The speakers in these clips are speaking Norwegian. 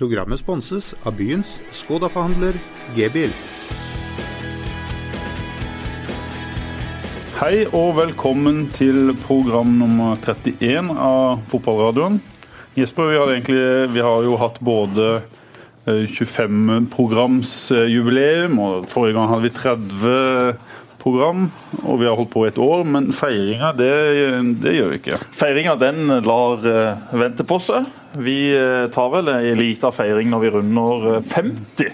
Programmet sponses av byens Skoda-forhandler G-bil. Hei og velkommen til program nummer 31 av Fotballradioen. Jesper, vi har, egentlig, vi har jo hatt både 25-programsjubileum, og forrige gang hadde vi 30 program, og vi har holdt på et år, men feiringa, det, det gjør vi ikke. Feiringa den lar uh, vente på seg. Vi uh, tar vel ei lita feiring når vi runder uh, 50.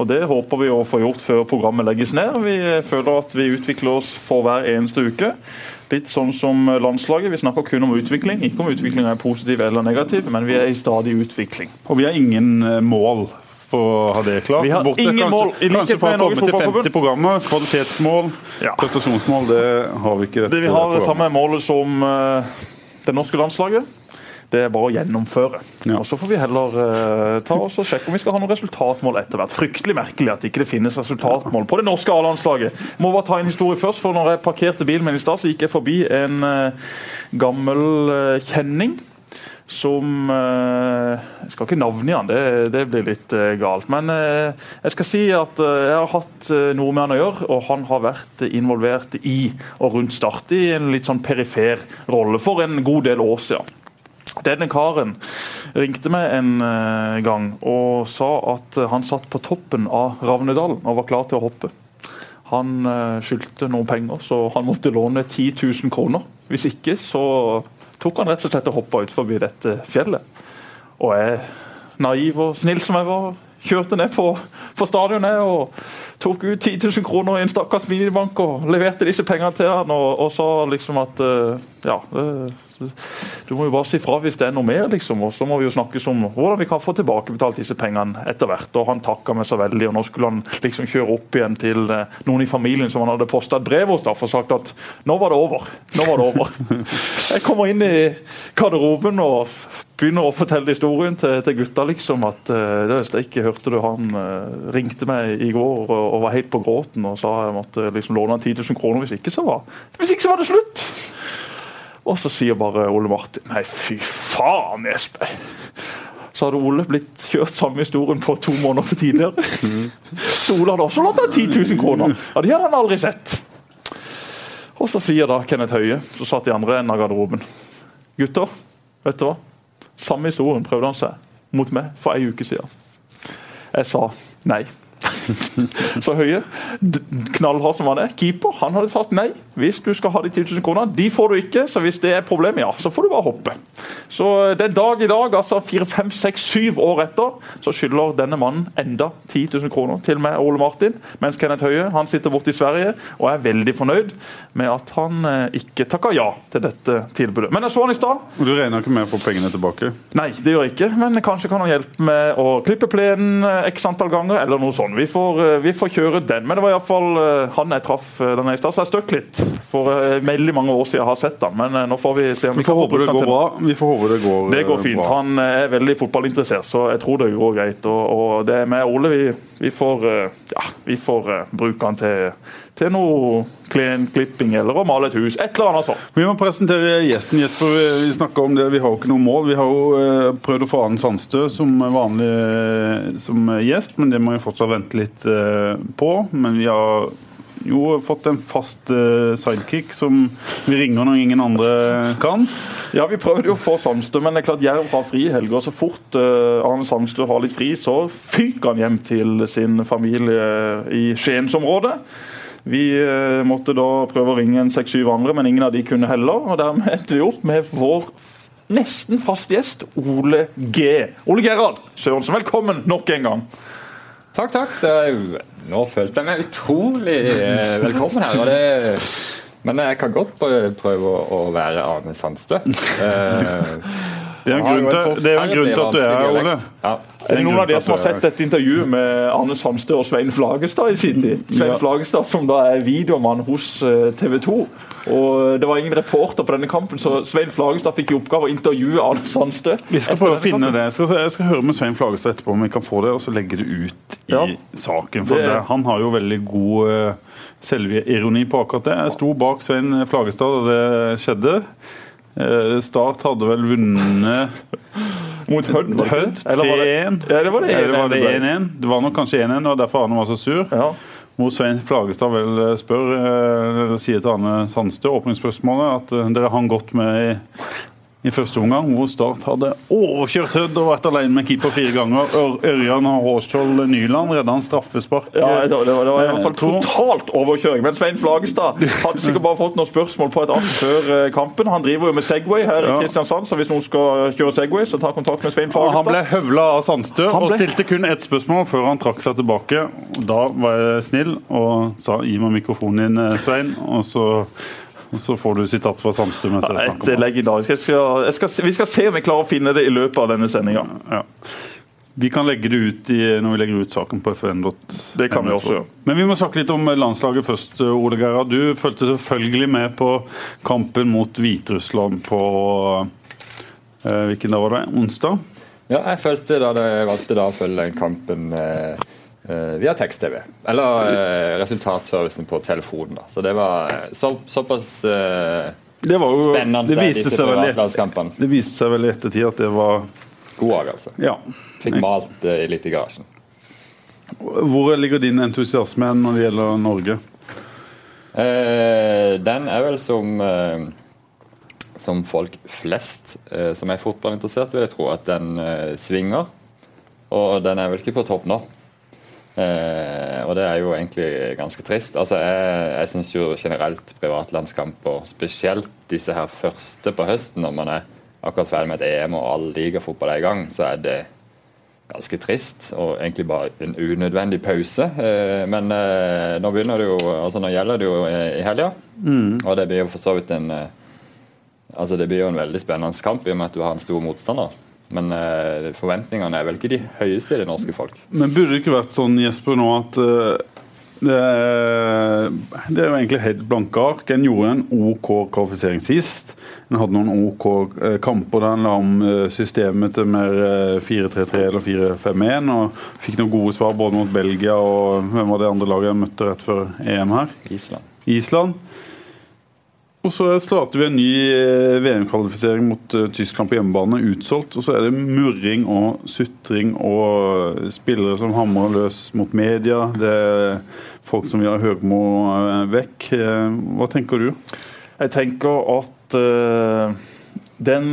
Og Det håper vi å få gjort før programmet legges ned. Vi føler at vi utvikler oss for hver eneste uke. Litt sånn som landslaget. Vi snakker kun om utvikling. Ikke om utviklinga er positiv eller negativ, men vi er i stadig utvikling. Og vi har ingen mål for å ha det klart. Vi har Borte, ingen kanskje, mål. I likhet med Norges komme til Fotballforbund. 50 programmer. Kvalitetsmål, Ja. prestasjonsmål, det har vi ikke. Det Vi har det samme målet som uh, det norske landslaget. Det er bare å gjennomføre. Ja. Og Så får vi heller uh, ta oss og sjekke om vi skal ha noen resultatmål etter hvert. Fryktelig merkelig at ikke det finnes resultatmål på det norske A-landslaget. Må bare ta en historie først, for når jeg parkerte bilen min i stad, så gikk jeg forbi en uh, gammel uh, kjenning. Som uh, Jeg skal ikke navngi han, det, det blir litt uh, galt. Men uh, jeg skal si at jeg har hatt noe med han å gjøre, og han har vært involvert i og rundt Start i en litt sånn perifer rolle for en god del år siden. Denne karen ringte meg en gang og sa at han satt på toppen av Ravnedalen og var klar til å hoppe. Han skyldte noen penger, så han måtte låne 10 000 kroner. Hvis ikke så tok han rett og slett og hoppa forbi dette fjellet. Og jeg, naiv og snill som jeg var, kjørte ned på, på stadionet og tok ut 10 000 kroner i en stakkars minibank og leverte disse pengene til han og, og sa liksom at uh, ja, eh, du må jo bare si fra hvis det er noe mer, liksom. Og så må vi jo snakkes om hvordan vi kan få tilbakebetalt disse pengene etter hvert. Og han takka meg så veldig, og nå skulle han liksom kjøre opp igjen til eh, noen i familien som han hadde posta et brev hos, da, for sagt at nå var det over. Nå var det over. Jeg kommer inn i garderoben og begynner å fortelle historien til, til gutta, liksom. At uh, ikke hørte du han uh, ringte meg i går og, og var helt på gråten og sa jeg måtte liksom låne han 10 000 kroner, hvis ikke så var Hvis ikke så var det slutt! Og så sier bare Ole Martin Nei, fy faen, Jesper. Så hadde Ole blitt kjørt samme historien på to måneder for tidligere. Så Ole hadde også lånt han 10 000 kroner. Ja, det har han aldri sett. Og så sier da Kenneth Høie, som satt i andre enden av garderoben Gutter, vet du hva? Samme historien prøvde han seg mot meg for ei uke siden. Jeg sa nei. Så høye. knallhard som han er, keeper, han hadde sagt nei. Hvis du skal ha de 10 000 kronene, de får du ikke. Så hvis det er problemet, ja, så får du bare hoppe. Så den dag i dag, altså fire, fem, seks, syv år etter, så skylder denne mannen enda 10 000 kroner til meg Ole Martin. Mens Kenneth Høie han sitter borte i Sverige og er veldig fornøyd med at han eh, ikke takka ja til dette tilbudet. Men jeg så han i stad. Du regner ikke med å få pengene tilbake? Nei, det gjør jeg ikke, men kanskje kan han hjelpe med å klippe plenen eh, x antall ganger, eller noe sånt. Vi får, eh, vi får kjøre den. Men det var iallfall han jeg traff den der nede i stad, så jeg støkk litt. For eh, veldig mange år siden jeg har sett han, men eh, nå får vi se om Vi vi kan får få brukt han til bra. Vi får håpe det går, det går eh, fint. bra. Han eh, er veldig fotballinteressert, så jeg tror det går greit. Og, og det med Ole, vi, vi får, eh, ja, vi får eh, bruke han til, til noe klipping eller å male et hus. Et eller annet sånt. Vi må presentere gjesten. Jesper, vi snakker om det. Vi har jo ikke noe mål. Vi har jo eh, prøvd å få Arne Sandstø som vanlig eh, som gjest, men det må vi fortsatt vente litt eh, på. Men vi har jo fått en fast sidekick som vi ringer når ingen andre kan. Ja, Vi prøvde jo å få Sandstø, men det er klart Jerv har fri i helga. Så fort Arne Sandstø har litt fri, så fyker han hjem til sin familie i Skiensområdet. Vi eh, måtte da prøve å ringe en seks-syv andre, men ingen av de kunne heller. og Dermed endte vi opp med vår nesten fast gjest, Ole G. Ole Gerhard Sørensen, velkommen nok en gang. Takk, takk. Det nå følte jeg meg utrolig eh, velkommen her. Det, men jeg kan godt prøve, å, være Arne Sandstø. Eh, Det er jo en grunn til, det er en grunn til at du er her, Ole. Ja. Er det noen av dere som har sett et intervju med Arne Sandstø og Svein Flagestad i sin tid? Svein. Flagestad som da er videomann hos TV 2. Og Det var ingen reporter på denne kampen, så Svein Flagestad fikk i oppgave å intervjue Arne Sandstø. Vi skal prøve å finne kampen. det. Jeg skal, jeg skal høre med Svein Flagestad etterpå om vi kan få det, og så legge det ut i Ja. saken. For Det- det, han har jo veldig god uh, selvironi på akkurat det. Jeg sto bak Svein Flagestad da det skjedde. Eh, Start hadde vel vunnet Mot Hødd, var det ikke Hødd? Eller var det- 3-1. Ja, det var det Eller var 1-1 det det 1-1? Det var nok kanskje 1-1, og derfor Arne var så sur. Ja. Mot Svein Flagestad vel eh, spør, eh, sier til Arne Sandstø, åpningsspørsmålet, at dere hang godt med i, første omgang, hvor Start hadde overkjørt Hødd og vært alene med keeper fire ganger. Ør, Ørjan Hårskjold Nyland redda en straffespark. Ja, det var, det var, i hvert fall totalt overkjøring. Men Svein Flagestad hadde sikkert bare fått noen spørsmål på et annet før eh, kampen. Han driver jo med Segway her i Kristiansand, så hvis noen skal kjøre Segway, så ta kontakt med Svein Flagestad. Han ble høvla av Sandstø ble... og stilte kun ett spørsmål før han trakk seg tilbake. Da var jeg snill og sa 'gi meg mikrofonen din, eh, Svein', og så, så får du sitat fra Sandstø mens jeg snakker om det. legendarisk. Jeg skal, jeg skal, vi skal se om vi klarer å finne det i løpet av denne sendinga. Ja. Vi kan legge det ut i, når vi legger ut saken på fn.no. Det kan vi også gjøre. Men vi må snakke litt om landslaget først, Ole Gerhard. Du fulgte selvfølgelig med på kampen mot Hviterussland på eh, Hvilken dag var det? Onsdag? Ja, jeg følte da det valgte da å følge den kampen eh, eh, via tekst-TV. Eller eh, resultatservicen på telefonen. da. Så det var eh, så, såpass eh, Det var jo spennende, det viste, seg vel i, et- det viste seg vel i ettertid at det var God avgjørelse. Ja. Fikk malt eh, litt i garasjen. Hvor ligger din entusiasme når det gjelder Norge? Eh, den er vel som eh, som folk flest eh, som er fotballinteressert, vil jeg tro at den eh, svinger. Og den er vel ikke på topp nå. Eh, og det er jo egentlig ganske trist. Altså, Jeg, jeg syns jo generelt privatlandskamper, spesielt disse her første på høsten, når man er akkurat ferdig med et EM og all ligafotball er i gang, så er det ganske trist og egentlig bare en unødvendig pause. Eh, men eh, nå begynner det jo altså nå gjelder det jo i, i helga, og det blir jo for så vidt en eh, altså det blir jo en veldig spennende kamp i og med at du har en stor motstander. Men eh, forventningene er vel ikke de høyeste i det norske folk. Men burde det ikke vært sånn, Jesper, nå at eh, det, er, det er jo egentlig helt blanke ark. En gjorde en OK kvalifisering sist. En hadde noen OK eh, kamper der en la om eh, systemet til mer eh, 4-3-3 eller 4-5-1. Og fikk noen gode svar både mot Belgia og hvem var det andre laget jeg møtte rett før EM her? Island. Island. Og så starter vi en ny eh, VM-kvalifisering mot eh, Tyskland på hjemmebane, utsolgt. Og så er det murring og sutring og spillere som hamrer løs mot media. Det er folk som vil ha Høgmo eh, vekk. Eh, Hva tenker du? Jeg tenker at eh, den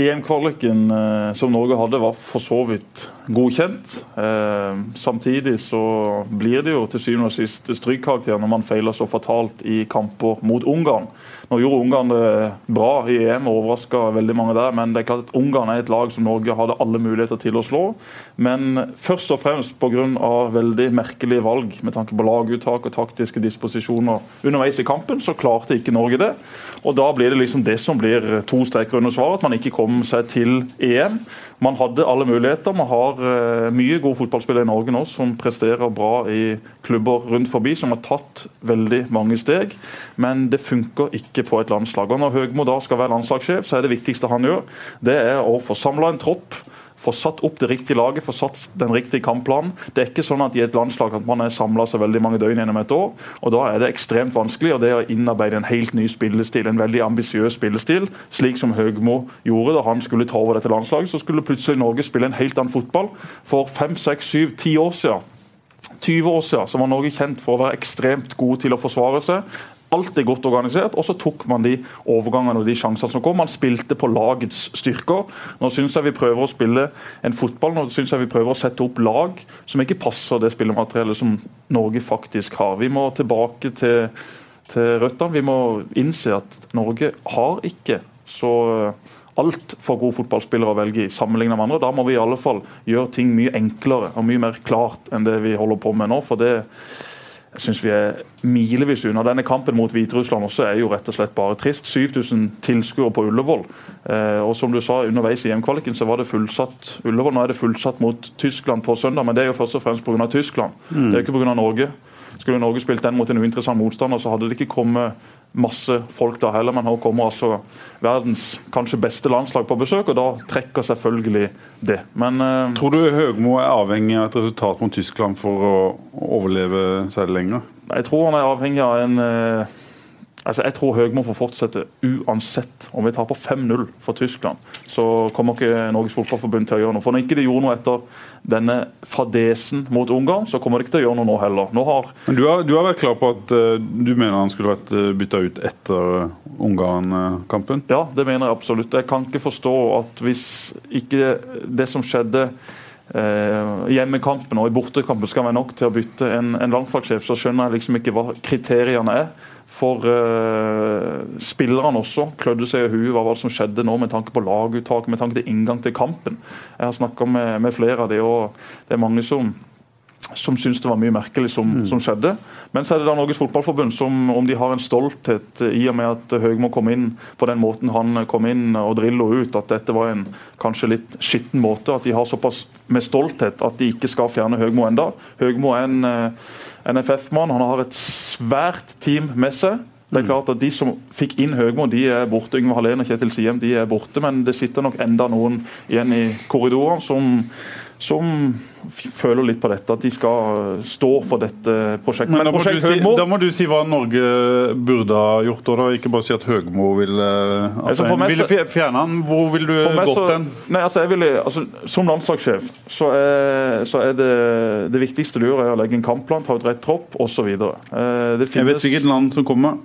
EM-kvaliken eh, som Norge hadde, var for så vidt godkjent. Eh, samtidig så blir det jo til syvende og sist strykkarakter når man feiler så fatalt i kamper mot Ungarn. Nå gjorde Ungarn det bra i EM og overraska veldig mange der, men det er klart at Ungarn er et lag som Norge hadde alle muligheter til å slå. Men først og fremst pga. veldig merkelige valg med tanke på laguttak og taktiske disposisjoner underveis i kampen, så klarte ikke Norge det. Og da blir det liksom det som blir to streker under svaret, at man ikke kom seg til EM. Man hadde alle muligheter. Man har eh, mye gode fotballspillere i Norge nå som presterer bra i klubber rundt forbi, som har tatt veldig mange steg. Men det funker ikke på et landslag. Og Når Høgmo da skal være landslagssjef, så er det viktigste han gjør, det er å få samla en tropp. Få satt opp det riktige laget, få satt den riktige kampplanen. Det er ikke sånn at i et landslag at man er samla så veldig mange døgn gjennom et år. og Da er det ekstremt vanskelig og det å innarbeide en helt ny spillestil, en veldig ambisiøs spillestil, slik som Høgmo gjorde da han skulle ta over dette landslaget. Så skulle plutselig Norge spille en helt annen fotball. For fem, seks, syv, ti år siden 20 år siden så var Norge kjent for å være ekstremt gode til å forsvare seg. Alt er godt organisert, og så tok man de overgangene og de sjansene som kom. Man spilte på lagets styrker. Nå syns jeg vi prøver å spille en fotball, nå syns jeg vi prøver å sette opp lag som ikke passer det spillemateriellet som Norge faktisk har. Vi må tilbake til, til røttene. Vi må innse at Norge har ikke så altfor gode fotballspillere å velge i sammenlignet med andre. Da må vi i alle fall gjøre ting mye enklere og mye mer klart enn det vi holder på med nå. for det jeg synes vi er milevis unna. Denne kampen mot Hviterussland også er jo rett og slett bare trist. 7000 tilskuere på Ullevål. Eh, og som du sa, underveis i EM-kvaliken så var det fullsatt Ullevål. Nå er det fullsatt mot Tyskland på søndag, men det er jo først og fremst pga. Tyskland. Det er jo ikke pga. Norge. Skulle Norge spilt den mot en uinteressant motstander, så hadde det ikke kommet masse folk da heller. Men nå kommer altså verdens kanskje beste landslag på besøk, og da trekker selvfølgelig det. Men uh, Tror du Høgmo er avhengig av et resultat mot Tyskland for å overleve seg lenger? Jeg tror han er avhengig av en, eh, Altså, jeg tror Høgmo får fortsette uansett. Om vi taper 5-0 for Tyskland, så kommer ikke Norges Fotballforbund til å gjøre noe. For når ikke de gjorde noe etter denne fadesen mot Ungarn, så kommer de ikke til å gjøre noe nå heller. Nå har Men du har, du har vært klar på at uh, du mener han skulle vært uh, bytta ut etter Ungarn-kampen? Ja, det mener jeg absolutt. Jeg kan ikke forstå at hvis ikke det som skjedde eh, hjemmekampen og i bortekampen skal være nok til å bytte en, en landslagssjef, så skjønner jeg liksom ikke hva kriteriene er. For uh, spillerne også klødde seg i huet hva var det som skjedde nå med tanke på laguttak, med tanke til inngang til kampen. Jeg har snakka med, med, flere av de, og det er mange som som syns det var mye merkelig som, mm. som, skjedde. Men så er det da Norges Fotballforbund som om de har en stolthet i og med at Høgmo kom inn på den måten han kom inn og Drillo ut, at dette var en kanskje litt skitten måte. At de har såpass med stolthet at de ikke skal fjerne Høgmo enda. Høgmo er en eh, NFF-mann. Han har et svært team med seg. Det er klart at De som fikk inn Høgmo, de er borte. Yngve Hallén og Kjetil Siem de er borte, men det sitter nok enda noen igjen i korridoren som, som føler litt på dette, at de skal stå for dette prosjektet. Men, da, må prosjekt si, da, må du si, hva Norge burde ha gjort, og da. ikke bare si at Høgmo ville, altså, ville fjerne han. Hvor vil du gått den? Altså, altså, som landslagssjef så er, så er det, det viktigste du gjør, er å legge en kampplan, ta ut rett tropp osv. Eh, Jeg vet hvilket land som kommer.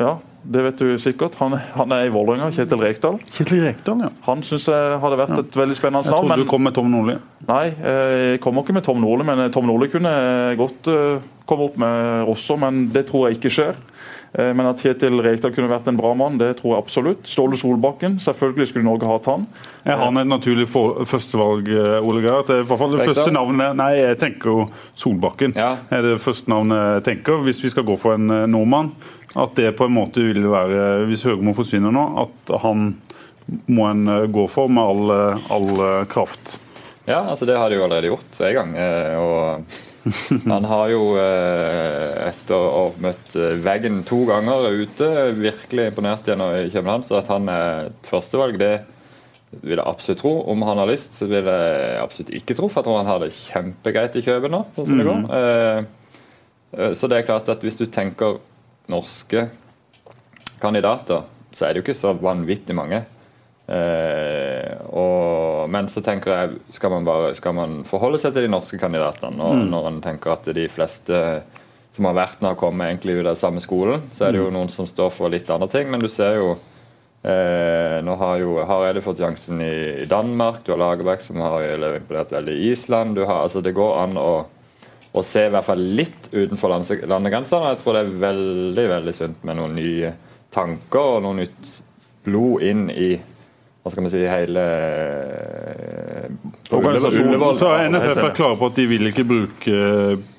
Ja, det vet du sikkert. Han, han er i Vålerenga, Kjetil Rekdal. Kjetil Rekdal, ja. Han syns jeg hadde vært et veldig spennende navn. Jeg trodde men... du kom med Tom Nordli. Nei, jeg kommer ikke med Tom Nordli, men Tom Nordli kunne godt uh, komme opp med også, men det tror jeg ikke skjer. Uh, men at Kjetil Rekdal kunne vært en bra mann, det tror jeg absolutt. Ståle Solbakken, selvfølgelig skulle Norge hatt han. Er han et naturlig førstevalg, eh, Ole Gerhard? Det er i hvert fall det Rekdal. første navnet Nei, jeg tenker jo Solbakken. Ja. er det første navnet jeg tenker, hvis vi skal gå for en nordmann. At det på en måte vil være, hvis Høgmo forsvinner nå, at han må en eh, gå for med all, eh, all eh, kraft. Ja, altså det har de jo allerede gjort en gang. Og han har jo, etter å ha møtt veggen to ganger ute, virkelig imponert gjennom København. Så at han er førstevalg, det vil jeg absolutt tro. Om han har lyst, så vil jeg absolutt ikke tro. For jeg tror han har det kjempegreit i København nå, sånn som det går. Mm. Så det er klart at hvis du tenker norske kandidater, så er det jo ikke så vanvittig mange. Eh, og, men så tenker jeg, skal man, bare, skal man forholde seg til de norske kandidatene? Når, mm. når en tenker at de fleste som har vært når kommet egentlig ut av samme skolen, så er det jo mm. noen som står for litt andre ting. Men du ser jo eh, Nå har jo Hareide fått sjansen i, i, Danmark, du har Lagerbäck som har imponert veldig i Island. Du har, altså Det går an å å se i hvert fall litt utenfor landegrensene. Jeg tror det er veldig veldig sunt med noen nye tanker og noe nytt blod inn i hva skal vi si, hele Organisasjonen. Så er NFF er klare på at de vil ikke bruke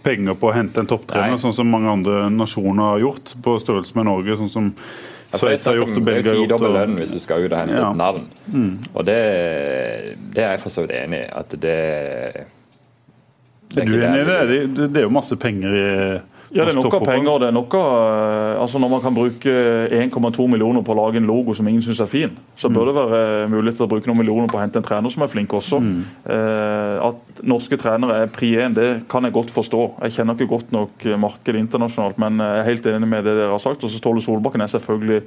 penger på å hente en topptrener, sånn som mange andre nasjoner har gjort, på størrelse med Norge. sånn som Sveits har gjort og Belgia har gjort. Det lønn hvis du skal ut og hente ja. et navn. Mm. Og det, det, er jeg for så vidt enig i. at det er du enig i det? det? Det er jo masse penger i ja, det er noe penger. det er noe, eh, altså Når man kan bruke 1,2 millioner på å lage en logo som ingen syns er fin, så bør det være mulighet til å bruke noen millioner på å hente en trener som er flink også. Mm. Eh, at norske trenere er pri én, det kan jeg godt forstå. Jeg kjenner ikke godt nok markedet internasjonalt, men jeg er helt enig med det dere har sagt. Og så Ståle Solbakken er selvfølgelig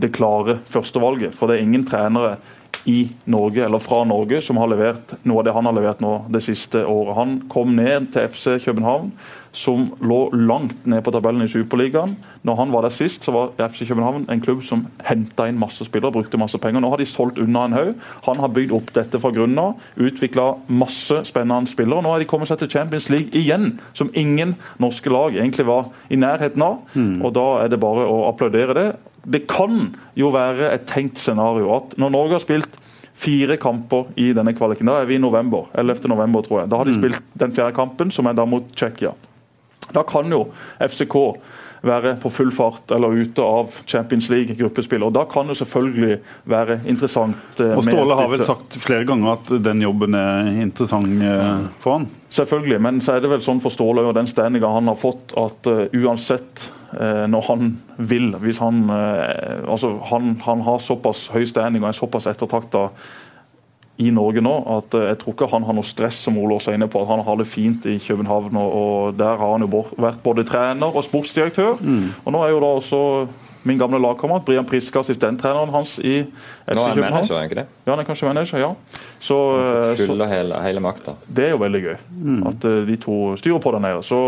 det klare førstevalget. For det er ingen trenere i Norge, eller fra Norge, som har levert noe av det han har levert nå det siste året. Han kom ned til FC København, som lå langt ned på tabellen i Superligaen. Når han var der sist, så var FC København en klubb som henta inn masse spillere, brukte masse penger. Nå har de solgt unna en haug. Han har bygd opp dette fra grunnen av, utvikla masse spennende spillere. Nå har de kommet seg til Champions League igjen, som ingen norske lag egentlig var i nærheten av. Mm. Og Da er det bare å applaudere det det kan jo være et tenkt scenario at når Norge har spilt fire kamper i denne kvaliken, da er vi i november, 11. november, tror jeg. Da har de mm. spilt den fjerde kampen, som er da mot Tsjekkia. Da kan jo FCK være på full fart eller ute av Champions League-gruppespill. og Da kan det selvfølgelig være interessant. Eh, og Ståle har vel sagt flere ganger at den jobben er interessant eh, for han? Selvfølgelig, men så er det vel sånn for Ståle og den standinga han har fått, at uh, uansett uh, når han vil hvis han, uh, altså han, han, har såpass høy standing og er såpass ettertrakta i Norge nå. at eh, Jeg tror ikke han har noe stress, som Ole også er inne på. at Han har det fint i København. og, Der har han jo vært både trener og sportsdirektør. Og nå er jo da også min gamle lagkamerat Brian Priske assistenttreneren hans i FC Nå er han manager, er ikke det? Ja, han er kanskje manager, ja. Så, eh, så hele, hele makta. det er jo veldig gøy at eh, de to styrer på der nede. Så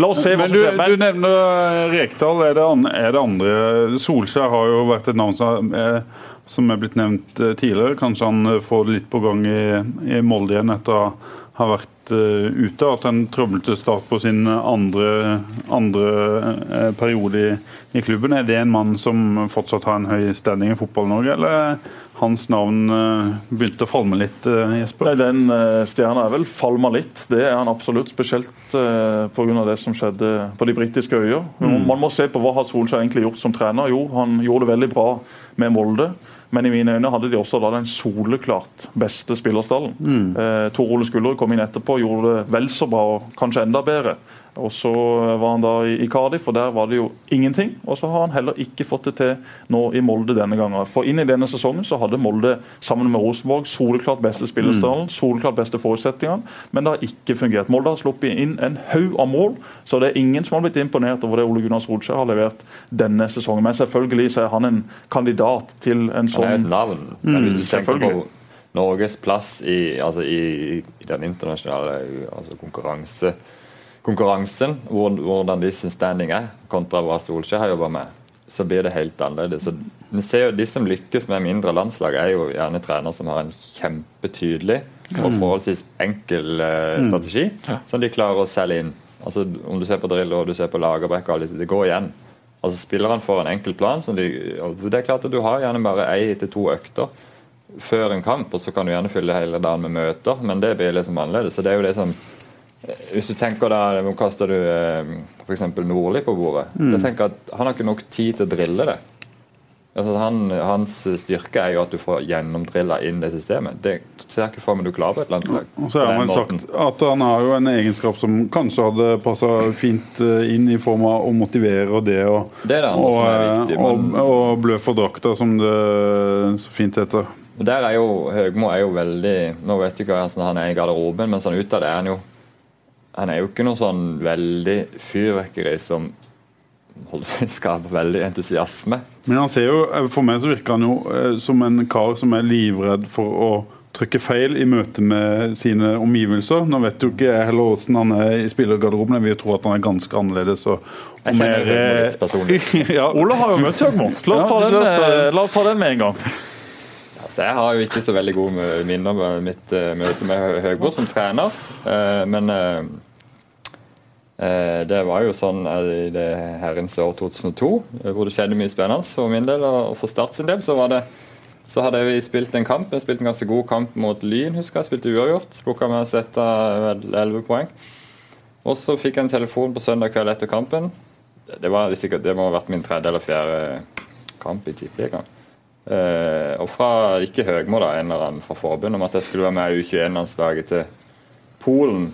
la oss se hva som skjer. skjer. du Men nevner Rekdal. Er er det andre Solskjær har jo vært et navn som er, som er blitt nevnt eh, tidligere. Kanskje han eh, får det litt på gang i, i Molde igjen etter å ha vært eh, ute. At en trøblete start på sin andre, andre periode i, i klubben. Er det en mann som fortsatt har en høy standing i Fotball-Norge, eller er hans navn begynte å falme litt, Jesper? Nei, den stjerna er vel falma litt. Det er han absolutt. Spesielt pga. det som skjedde på de britiske øyer. Mm. Man må se på hva har Solskjær egentlig gjort som trener. Jo, han gjorde det veldig bra med Molde. Men i mine øyne hadde de også da den soleklart beste spillerstallen. Eh, Tor Ole Skullerud kom inn etterpå gjorde det vel så bra, og kanskje enda bedre. Og Så var han da i Cardiff, og der var det jo ingenting. Og så har han heller ikke fått det til nå i Molde denne gangen. For inn i denne sesongen så hadde Molde sammen med Rosenborg soleklart beste spillerstallen, soleklart beste forutsetningene, men det har ikke fungert. Molde har sluppet inn en haug av mål, så det er ingen som har blitt imponert over det Ole Gunnar Solskjær har levert denne sesongen. Men selvfølgelig så er han en kandidat til en sånn Han er sånn et navn. Men hvis du tenker på. Norges plass i, altså i, i den internasjonale altså konkurranse, konkurransen, hvordan de sin standing er, kontra hva Solskjær har jobba med, så blir det helt annerledes. Så De som lykkes med mindre landslag, er jo gjerne trenere som har en kjempetydelig og forholdsvis enkel eh, strategi, som de klarer å selge inn. Altså Om du ser på Drillo og du ser på Lagerbäck, det går igjen. Altså Spillerne får en enkel plan. Som de, det er klart at Du har gjerne bare ei til to økter før en kamp, og så kan du gjerne fylle hele dagen med møter, men det blir liksom annerledes. Så det er jo det som Hvis du tenker da, Nå kaster du eh, f.eks. Nordli på bordet. Jeg tenker at Han har ikke nok tid til å drille det. Altså han, hans styrke er jo at du får gjennomdrilla inn det systemet. Det ser jeg ikke for meg du klarer på et landslag. Og så har man måten. sagt at han har jo en egenskap som kanskje hadde passa fint eh, inn i form av å motivere og det og, Det er det og, eh, viktig. Men og blø for drakta, som det så fint heter. der er jo Høgmo er jo veldig Nå vet jeg ikke hvordan han er i garderoben, men sånn utad er han jo Han er jo ikke noe sånn veldig fyrverkeri som holder på å skape veldig entusiasme. Men han ser jo, eh, for meg så virker han jo eh, som en kar som er livredd for å trykke feil i møte med sine omgivelser. Nå vet jo ikke jeg heller hvordan han er i spillergarderoben, jeg vil tro at han er ganske annerledes. og, kjenner mer, eh, litt personlig. ja, Ole har jo møtt Høgmo. Eh, la oss ta den med en gang. Altså, jeg har jo ikke så veldig gode minner med mitt eh, møte med Høgbo som trener, eh, men eh, det var jo sånn i det herrens år 2002, eh, hvor det skjedde mye spennende for min del, og for Start sin del, så det så hadde vi spilt en kamp, jeg spilte en ganske god kamp mot Lyn, husker jeg. Spilte uavgjort. Plukka med å sette elleve 11 poeng. Og så fikk jeg en telefon på søndag kveld etter kampen. Det, var det må ha vært min tredje eller fjerde kamp i Tippeligaen. Eh, og fra ikke Høgmo, da, en eller annen fra forbundet, om at jeg skulle være med i U21-landslaget til Polen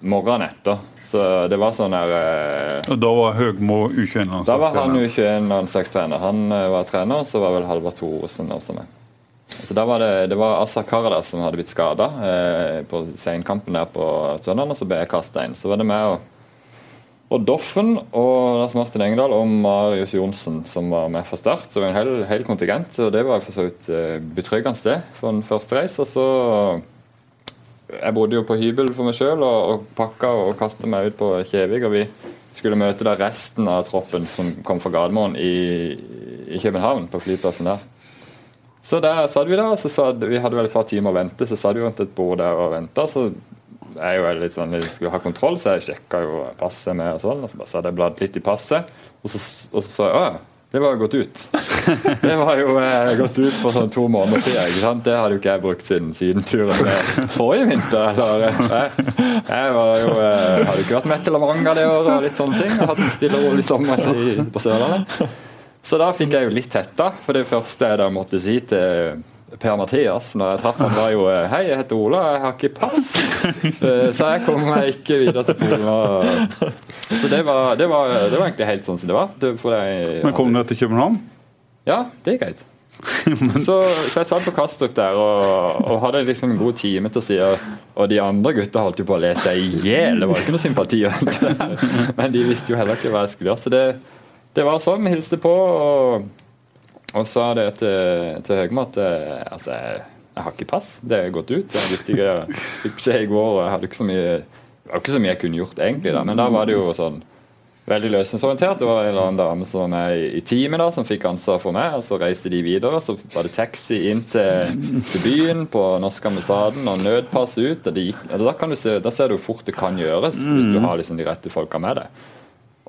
morgenen etter. Så det var sånn der eh, og da var Høgmo U21 Da var han U21-landslagstrener. Han eh, var trener, så var vel Halvard Thoresen også med. Så da var det, det var Assa Karadas som hadde blitt skada eh, på senkampen der på søndag, og så ble jeg kasta inn. Så var det meg og, og Doffen og Lars Martin Engdahl og Marius Johnsen som var med fra start. Så det var en hel, hel kontingent, og det var for så vidt eh, betryggende det for en første reis. Og så Jeg bodde jo på hybel for meg sjøl og, og pakka og kasta meg ut på Kjevik. og vi skulle møte da resten av troppen som kom fra Gardermoen i, i København, på flyplassen der. Så der satt vi der, og så satt, vi hadde vel et par timer å vente, så satt vi rundt et bord der og venta. Så jeg jo litt sånn, jeg skulle ha kontroll, så jeg sjekka jo passet med og sånn. Og så hadde jeg bladd litt i passet, og så, og så så jeg å det var jo gått ut. Det var jo eh, gått ut for sånn to måneder siden. ikke sant? Det hadde jo ikke jeg brukt siden sydenturen forrige vinter. eller jeg, jeg var jo, eh, hadde ikke vært med til La Manga det året og litt sånne ting. og hadde en stille og rolig sommer på Sørlandet. Så da fikk jeg jo litt hetta, for det første jeg da måtte si til Per Mathias når jeg traff ham, var jo Hei, jeg heter Ola, jeg har ikke pass. Eh, Så jeg kom meg ikke videre til Polen. Så det var, det var, det var egentlig helt sånn som det var. Det, jeg, Men kom dere til København? Ja, det gikk greit. Så, så jeg satt på Kastrup der og, og hadde liksom en god time til å si Og de andre gutta holdt jo på å le seg i hjel. Det var ikke noe sympati. Men de visste jo heller ikke hva jeg skulle gjøre. Så det, det var sånn. Hilste på og, og sa det til, til Høgmo at eh, altså, jeg, jeg har ikke pass. Det er gått ut. Jeg visste ikke, jeg fikk beskjed i går, og jeg hadde ikke så mye det var ikke så mye jeg kunne gjort, egentlig. da, Men da var det jo sånn veldig løsningsorientert. Det var en eller annen dame som var med i teamet, da, som fikk ansvar for meg. og Så reiste de videre. Så var det taxi inn til, til byen på norsk ambassaden og nødpass ut. Og de, og da, kan du se, da ser du hvor fort det kan gjøres hvis du har liksom de rette folka med deg.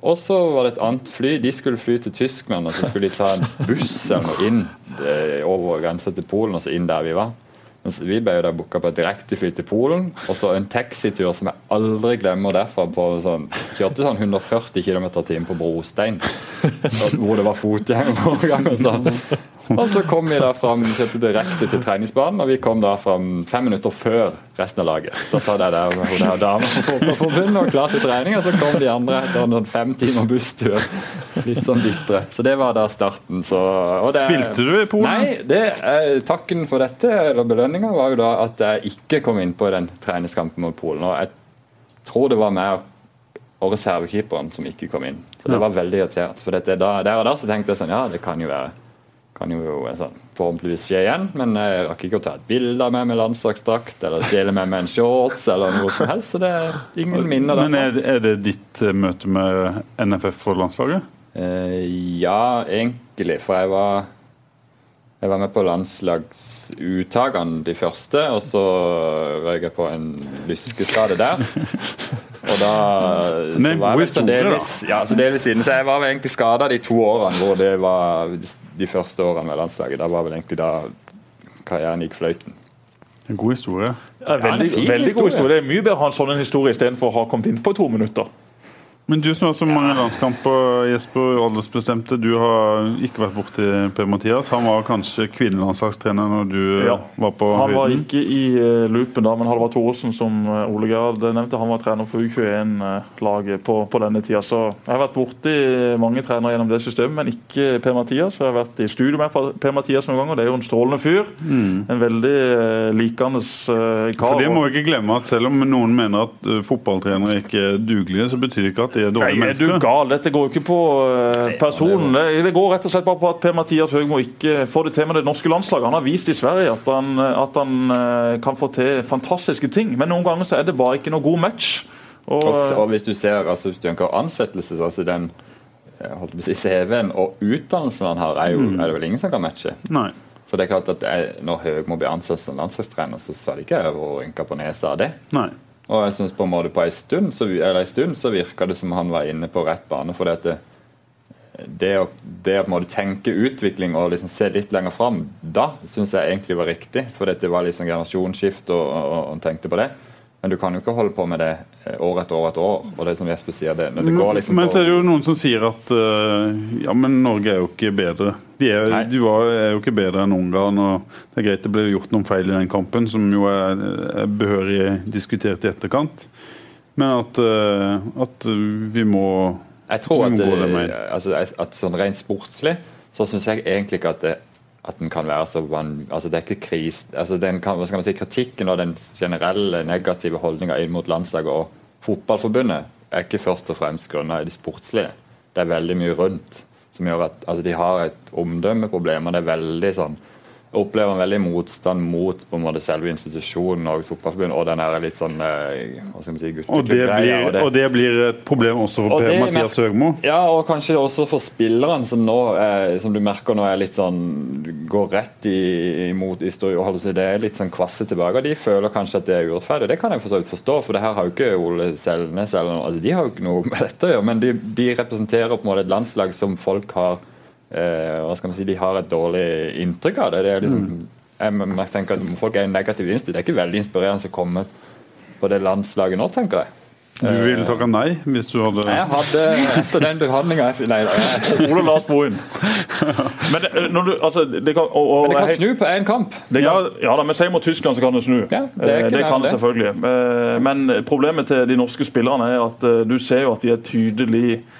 Og så var det et annet fly. De skulle fly til Tyskland, og så skulle de ta en buss eller inn eh, over grensa til Polen, og så inn der vi var. Mens vi ble jo da booka på et direktefly til Polen, og så en taxitur som jeg aldri glemmer derfra. på sånn, Kjørte sånn 140 km i timen på brostein, hvor det var fotgjengerovergang og sånn. Og så kom vi da fram, kjørte direkte til treningsbanen, og vi kom da fram fem minutter før resten av laget. Da sa det der hun der dama på Fotballforbundet og klar til trening, og så kom de andre etter en sånn fem timer busstur. Litt sånn bitre. Så det var da starten. Så, det, Spilte du i Polen? Nei, det, eh, takken for dette, eller belønninga, var jo da at jeg ikke kom inn på den treningskampen mot Polen. Og jeg tror det var meg og reservekeeperen som ikke kom inn. Så det var veldig irriterende. For dette, da, der og da så tenkte jeg sånn, ja, det kan jo være kan jo altså, forhåpentligvis skje igjen, men jeg rakk ikke å ta et bilde av meg med landslagsdrakt eller stjele med meg en shorts eller noe som helst. Så det er ingen minner derfra. Men er, er, det ditt eh, møte med NFF for landslaget? Eh, ja, egentlig. For jeg var, jeg var med på landslagsuttakene de første, og så røyk jeg på en lyskeskade der. Og da så var jeg historie, delvis, ja, så delvis siden, så jeg var egentlig skada de to årene hvor det var de første årene med landslaget. Da var vel egentlig da karrieren gikk fløyten. En god historie. Ja, veldig, ja, veldig god historie. Det er mye bedre å ha en sånn historie istedenfor å ha kommet inn på to minutter. Men du som har så mange landskamper, Jesper, aldersbestemte. Du har ikke vært borti Per-Mathias. Han var kanskje kvinnelandslagstrener når du ja. var på høyden? Han var ikke i uh, loopen da, men Halvard Thoresen, som uh, Ole Gerd nevnte, han var trener for U21-laget på, på, denne tida. Så jeg har vært borti mange trenere gjennom det systemet, men ikke Per-Mathias. Jeg har vært i studio med Per-Mathias noen ganger. Det er jo en strålende fyr. Mm. En veldig likende kar. For det må vi ikke glemme at Selv om noen mener at fotballtrenere ikke er dugelige, så betyr det ikke at de dårlige Nei, mennesker. Er du gal? Dette går jo ikke på uh, personen. Det, går rett og slett bare på at Per-Mathias Høgmo ikke får det til med det norske landslaget. Han har vist i Sverige at han, at han uh, kan få til fantastiske ting, men noen ganger så er det bare ikke noe god match. Og, og, hvis du ser altså, hvis du tenker ansettelse, altså den holdt på å si CV-en og utdannelsen han har, er, jo, mm. er det vel ingen som kan matche. Nei. Så det er klart at jeg, Når Høgmo blir ansatt som landslagstrener, så sa de ikke jeg og rynka på nesa av det. Nei. Og jeg synes på en måte på en stund så, eller en stund så virka det som han var inne på rett bane. for det, det å, på en måte tenke utvikling og liksom se litt lenger fram, da syns jeg egentlig var riktig. For det var liksom generasjonsskift og, og tenkte på det. Men du kan jo ikke holde på med det eh, år etter år etter år. og det som Jesper sier det, det liksom Men så er det jo noen som sier at uh, ja, men Norge er jo ikke bedre. De er, de var, er jo ikke bedre enn Ungarn. og Det er greit det ble gjort noen feil i den kampen, som jo er, er behørig diskutert i etterkant. Men at, uh, at vi må Jeg tror at, det, altså, at sånn rent sportslig så syns jeg egentlig ikke at det at den kan være så altså Det er ikke kris, altså den kan, hva skal man si, Kritikken og den generelle negative holdninga inn mot landslaget og fotballforbundet er ikke først og fremst grunnet i det sportslige. Det er veldig mye rundt som gjør at altså de har et omdømmeproblem. og det er veldig sånn opplever en veldig motstand mot på en måte selve institusjonen Norges Fotballforbund og den er litt sånn eh, hva skal man si, og det, blir, og, det, og det blir et problem også for Per Mathias Høgmo? Ja, og kanskje også for spillerne, som nå eh, som du merker nå er litt sånn går rett imot i, i Det er litt sånn kvasse tilbake. og De føler kanskje at det er urettferdig. Det kan jeg for så vidt forstå, for det her har jo ikke Ole Selnes eller noe, altså De har jo ikke noe med dette å gjøre, men de, de representerer på en måte et landslag som folk har hva skal man si, de har et dårlig inntrykk av det. det er liksom, mm. jeg, jeg, tenker at Folk er negative innstilt. Det er ikke veldig inspirerende å komme på det landslaget nå, tenker jeg. Du ville takka nei hvis du hadde Jeg hadde etter den behandlinga Nei da. Ole Lars Bohin. Men, eh, du, altså, det kan, og, og, men det kan snu på én kamp. Kan, ja, ja da, men si mot Tyskland så kan det snu. Ja, det, eh, det kan det selvfølgelig. Eh, men problemet til de norske spillerne er at du ser jo at de er tydelig eh,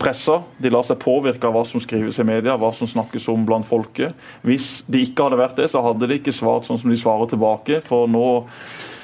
pressa. De lar seg påvirke av hva som skrives i media, hva som snakkes om blant folket. Hvis de ikke hadde vært det, så hadde de ikke svart sånn som de svarer tilbake. For nå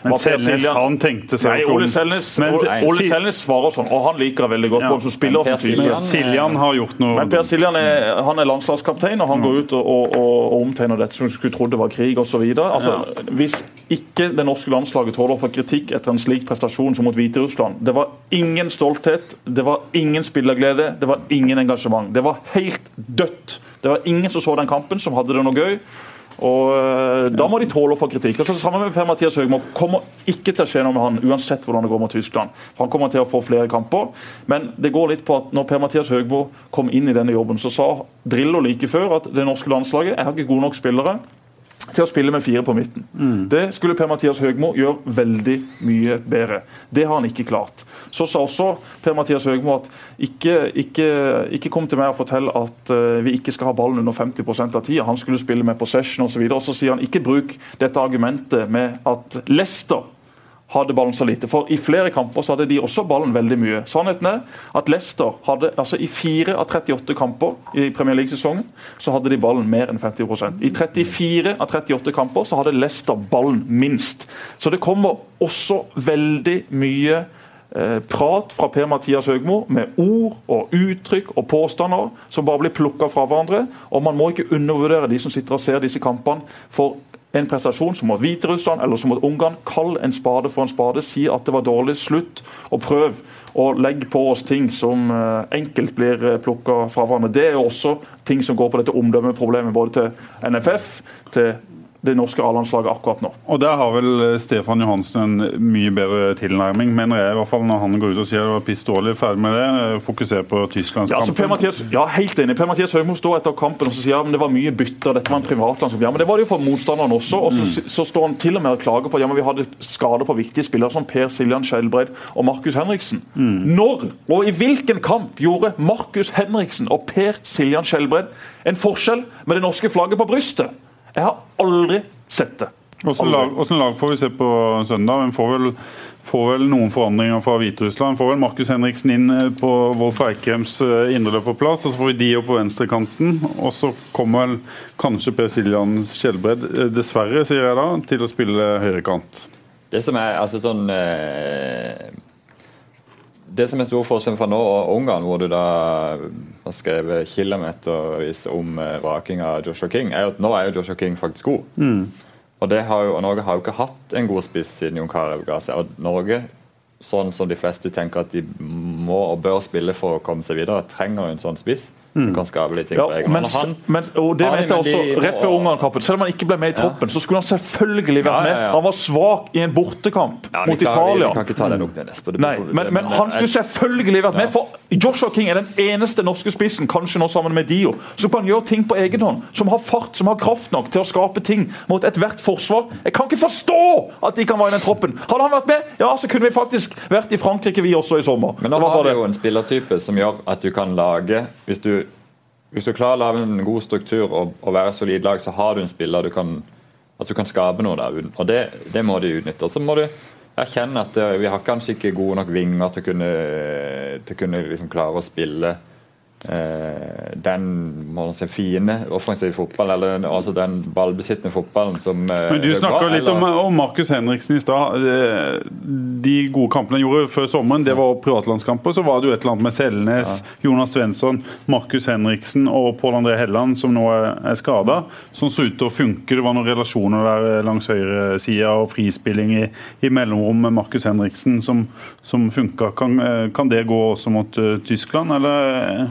men Selnes han tenkte seg Nei, Ole Selnes, men, Ole, Ole Selnes svarer sånn, og han liker veldig godt. Ja. som spiller per Siljan, Siljan har gjort noe Men Per Siljan er, han er landslagskaptein, og han ja. går ut og, og, og, omtegner dette som skulle trodd det var krig osv. Altså, ja. Hvis ikke det norske landslaget tåler få kritikk etter en slik prestasjon som mot Hviterussland Det var ingen stolthet, det var ingen spillerglede, det var ingen engasjement. Det var helt dødt. Det var ingen som så den kampen, som hadde det noe gøy. Og uh, Da må de tåle å få kritikk. Altså, sammen med Per-Mathias Høgmo kommer ikke til å skje noe med han uansett hvordan det går mot Tyskland. For Han kommer til å få flere kamper. Men det går litt på at når Per-Mathias Høgmo kom inn i denne jobben, så sa Drillo like før at det norske landslaget har ikke gode nok spillere til å spille med fire på midten. Mm. Det skulle Per-Mathias Høgmo gjøre veldig mye bedre. Det har han ikke klart. Så sa også Per-Mathias Høgmo at ikke, ikke, ikke, kom til meg og fortell at uh, vi ikke skal ha ballen under 50% av tida. Han skulle spille med possession osv. Og, så og så sier han ikke bruk dette argumentet med at Leicester hadde ballen så lite. For I flere kamper så hadde de også ballen veldig mye. Sannheten er at Leicester hadde altså i 4 av 38 kamper i Premier League-sesongen så hadde de ballen mer enn 50% I 34 av 38 kamper så hadde Leicester ballen minst. Så det kommer også veldig mye eh, prat fra Per-Mathias Høgmo med ord og uttrykk og påstander som bare blir plukka fra hverandre. Og man må ikke undervurdere de som sitter og ser disse kampene. for en prestasjon som mot Hviterussland eller som mot Ungarn. Kall en spade for en spade. Si at det var dårlig. Slutt og prøv å legge på oss ting som eh, enkelt blir eh, plukka fra hverandre. Det er også ting som går på dette omdømmeproblemet både til NFF, til det norske A-landslaget akkurat nå. Og Der har vel eh, Stefan Johansen en mye bedre tilnærming, mener jeg. i hvert fall Når han går ut og sier det var piss dårlig, ferdig med det. Eh, Fokuser på Tysklandskampen. Ja, altså per Mathias, ja, helt enig. Per Mathias Høgmo står etter kampen og så sier at det var mye bytter, dette var en privatlandskamp. Ja, men det var det jo for motstanderen også. og så, mm. så, står han til og med og klager på ja, men vi hadde skader på viktige spillere som Per Siljan Skjelbreid og Markus Henriksen. Mm. Når og i hvilken kamp gjorde Markus Henriksen og Per Siljan Skjelbreid en forskjell med det norske flagget på brystet? Jeg har aldri sett det. Hvordan lag, lag, får vi se på søndag? Vi får vel, får vel noen forandringer fra Hviterussland. Får vel Markus Henriksen inn eh, på Wolf Eikhems eh, indreløperplass, og så får vi de opp på venstrekanten. Og så kommer vel kanskje Per Siljan Skjelbred, eh, dessverre, sier jeg da, til å spille høyrekant. Det som er altså sånn eh det som er stor forskjell fra nå og Ungarn, hvor du da har skrevet kilometervis om eh, vraking av Joshua King, er jo at nå er jo Joshua King faktisk god. Mm. Og, har jo, og, Norge har jo ikke hatt en god spiss siden Jon Carew ga seg. Og Norge, sånn som de fleste tenker at de må og bør spille for å komme seg videre, trenger en sånn spiss som mm. kan skape litt ting ja, på egen mens, han, mens, og det mente jeg også Rett før Ungarn-kampen, selv om han ikke ble med i troppen, ja. så skulle han selvfølgelig vært med. Han var svak i en bortekamp mot Italia. Vi kan ikke ta den opp, Nesper. Nei, men, men, han skulle selvfølgelig vært med. For Joshua King er den eneste norske spissen, kanskje nå sammen med Dio, som kan gjøre ting på egen hånd. Som har fart, som har kraft nok til å skape ting mot ethvert forsvar. Jeg kan ikke forstå at de kan være i den troppen! Hadde han vært med, ja, så kunne vi faktisk vært i Frankrike, vi også, i sommer. Men nå har vi jo en spillertype som gjør at du kan lage hvis du hvis du klarer å lage en god struktur og, og være solid lag, så har du en spiller du kan, at du kan skape noe der. Og det, det må de utnytte. Så må du erkjenne at vi har kanskje ikke gode nok vinger til å kunne, til kunne liksom klare å spille Eh, den må man si, fine offensive fotballen, eller altså den ballbesittende fotballen som eh, Men Du snakka litt om, om Markus Henriksen i stad. Eh, de gode kampene han gjorde før sommeren, det var privatlandskamper. Så var det jo et eller annet med Selnes, ja. Jonas Svensson, Markus Henriksen og Pål André Helland, som nå er skada, som så ut til å funke. Det var noen relasjoner der langs høyresida og frispilling i, i mellomrom med Markus Henriksen som, som funka. Kan, kan det gå også mot uh, Tyskland, eller?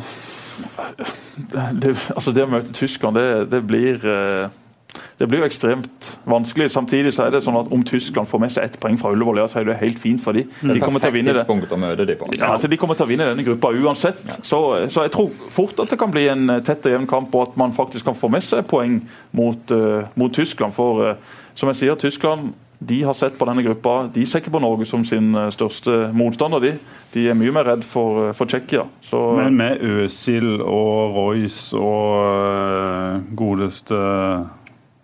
det, altså det å møte Tyskland, det, det, blir eh, det blir jo ekstremt vanskelig. Samtidig så er det sånn at om Tyskland får med seg ett poeng fra Ullevål, ja, så er det helt fint for dem. De kommer til å vinne det. De, ja, altså de kommer til å vinne denne gruppa uansett. Så, så, jeg tror fort at det kan bli en eh, tett og jevn kamp, og at man faktisk kan få med seg poeng mot, uh, mot Tyskland. For uh, som jeg sier, Tyskland de har sett på denne gruppa. De ser ikke på Norge som sin eh, største motstander. De, de er mye mer redd for, eh, for Tsjekkia. Men med Øsil og Royce og uh, godeste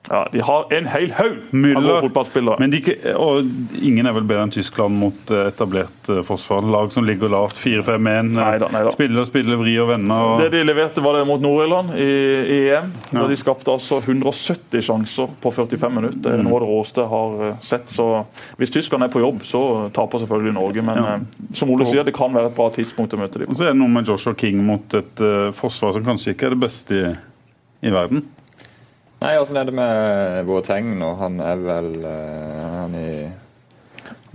Ja, De har en hel haug av gode fotballspillere. Men de, og ingen er vel bedre enn Tyskland mot eh, etablert eh, forsvar. Lag som ligger lavt. 4-5-1. Neida, neida. Spiller og spiller, vri og vende. Og, Det de leverte var det mot Nord-Irland i, i EM. Ja. Da de skapte altså 170 sjanser på 45 minutter. Det er noe av det råeste jeg har eh, sett. Så hvis Tyskland er på jobb, så taper selvfølgelig Norge. Men Ja. eh, som Ole sier, det kan være et bra tidspunkt å møte dem og på. så er det noe med Joshua King mot et uh, forsvar som kanskje ikke er det beste i, i verden. Nei, åssen er det med Boateng nå? Han er vel eh, Han, i,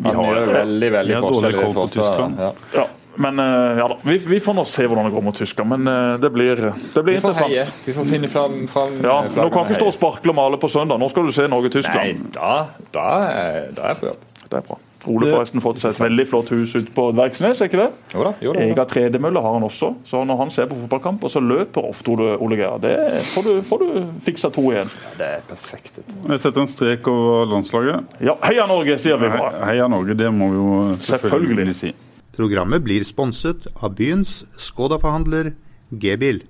han har- er veldig, veldig forskjellig på. Tyskland. Ja. Ja, men eh, ja da, vi, vi får nå se hvordan det går mot Tyskland. Men eh, det blir, det blir Vi interessant. heie. Vi får finne fram, fram Ja, eh, Nå kan ikke stå og sparkle og male på søndag. Nå skal du se Nei, Norge-Tyskland. da, da, er, da er jeg på jobb. Det er bra. Ole forresten fått seg et veldig flott hus ute på Dverksnes, er ikke det? Jo da. Jo da, jo da. Ega tredemølle har han også, så når han ser på fotballkamp, og så løper ofte Ole, Ole Geir, det får du, får du fiksa to igjen. Det er perfekt. Vi setter en strek over landslaget. Ja, heia Norge, sier vi bare. Heia Norge, det må vi jo selvfølgelig, Selvfølgelig. si. Programmet blir sponset av byens Skoda-forhandler G-bil.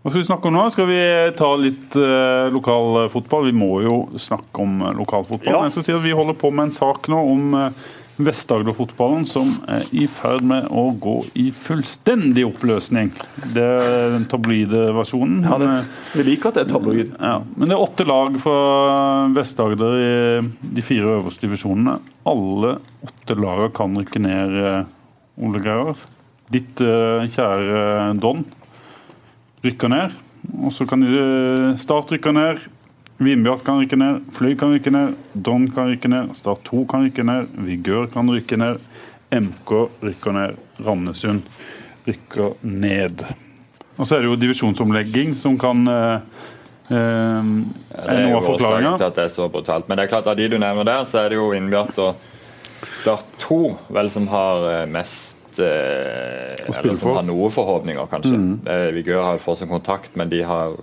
Hva skal vi snakke om nå? Skal vi ta litt uh, lokalfotball? Vi må jo snakke om lokalfotball. Ja. Jeg skal si at Vi holder på med en sak nå om uh, Vest-Agder-fotballen som er i ferd med å gå i fullstendig oppløsning. Det er den tabloide versjonen. Ja, det, vi liker at det er tabloid. ja, men det er åtte lag fra Vest-Agder i de fire øverste divisjonene. Alle åtte lagene kan rykke ned, Ole Geir. Ditt uh, kjære Don rykker ned. Og så kan uh, Start rykke ned. Vindbjart kan rykke ned. Fløy kan rykke ned. Don kan rykke ned. Start 2 kan rykke ned. Vigør kan rykke ned. MK rykker ned. Randesund rykker ned. Og så er det jo divisjonsomlegging som kan eh, eh, Ja, det er jo av årsaken til at det er så brutalt. Men det er klart av de du nevner der, så er det jo Vindbjart og Start 2 vel som har eh, mest eh, Eller som har noen forhåpninger, kanskje. Eh, Vigør har fortsatt kontakt, men de har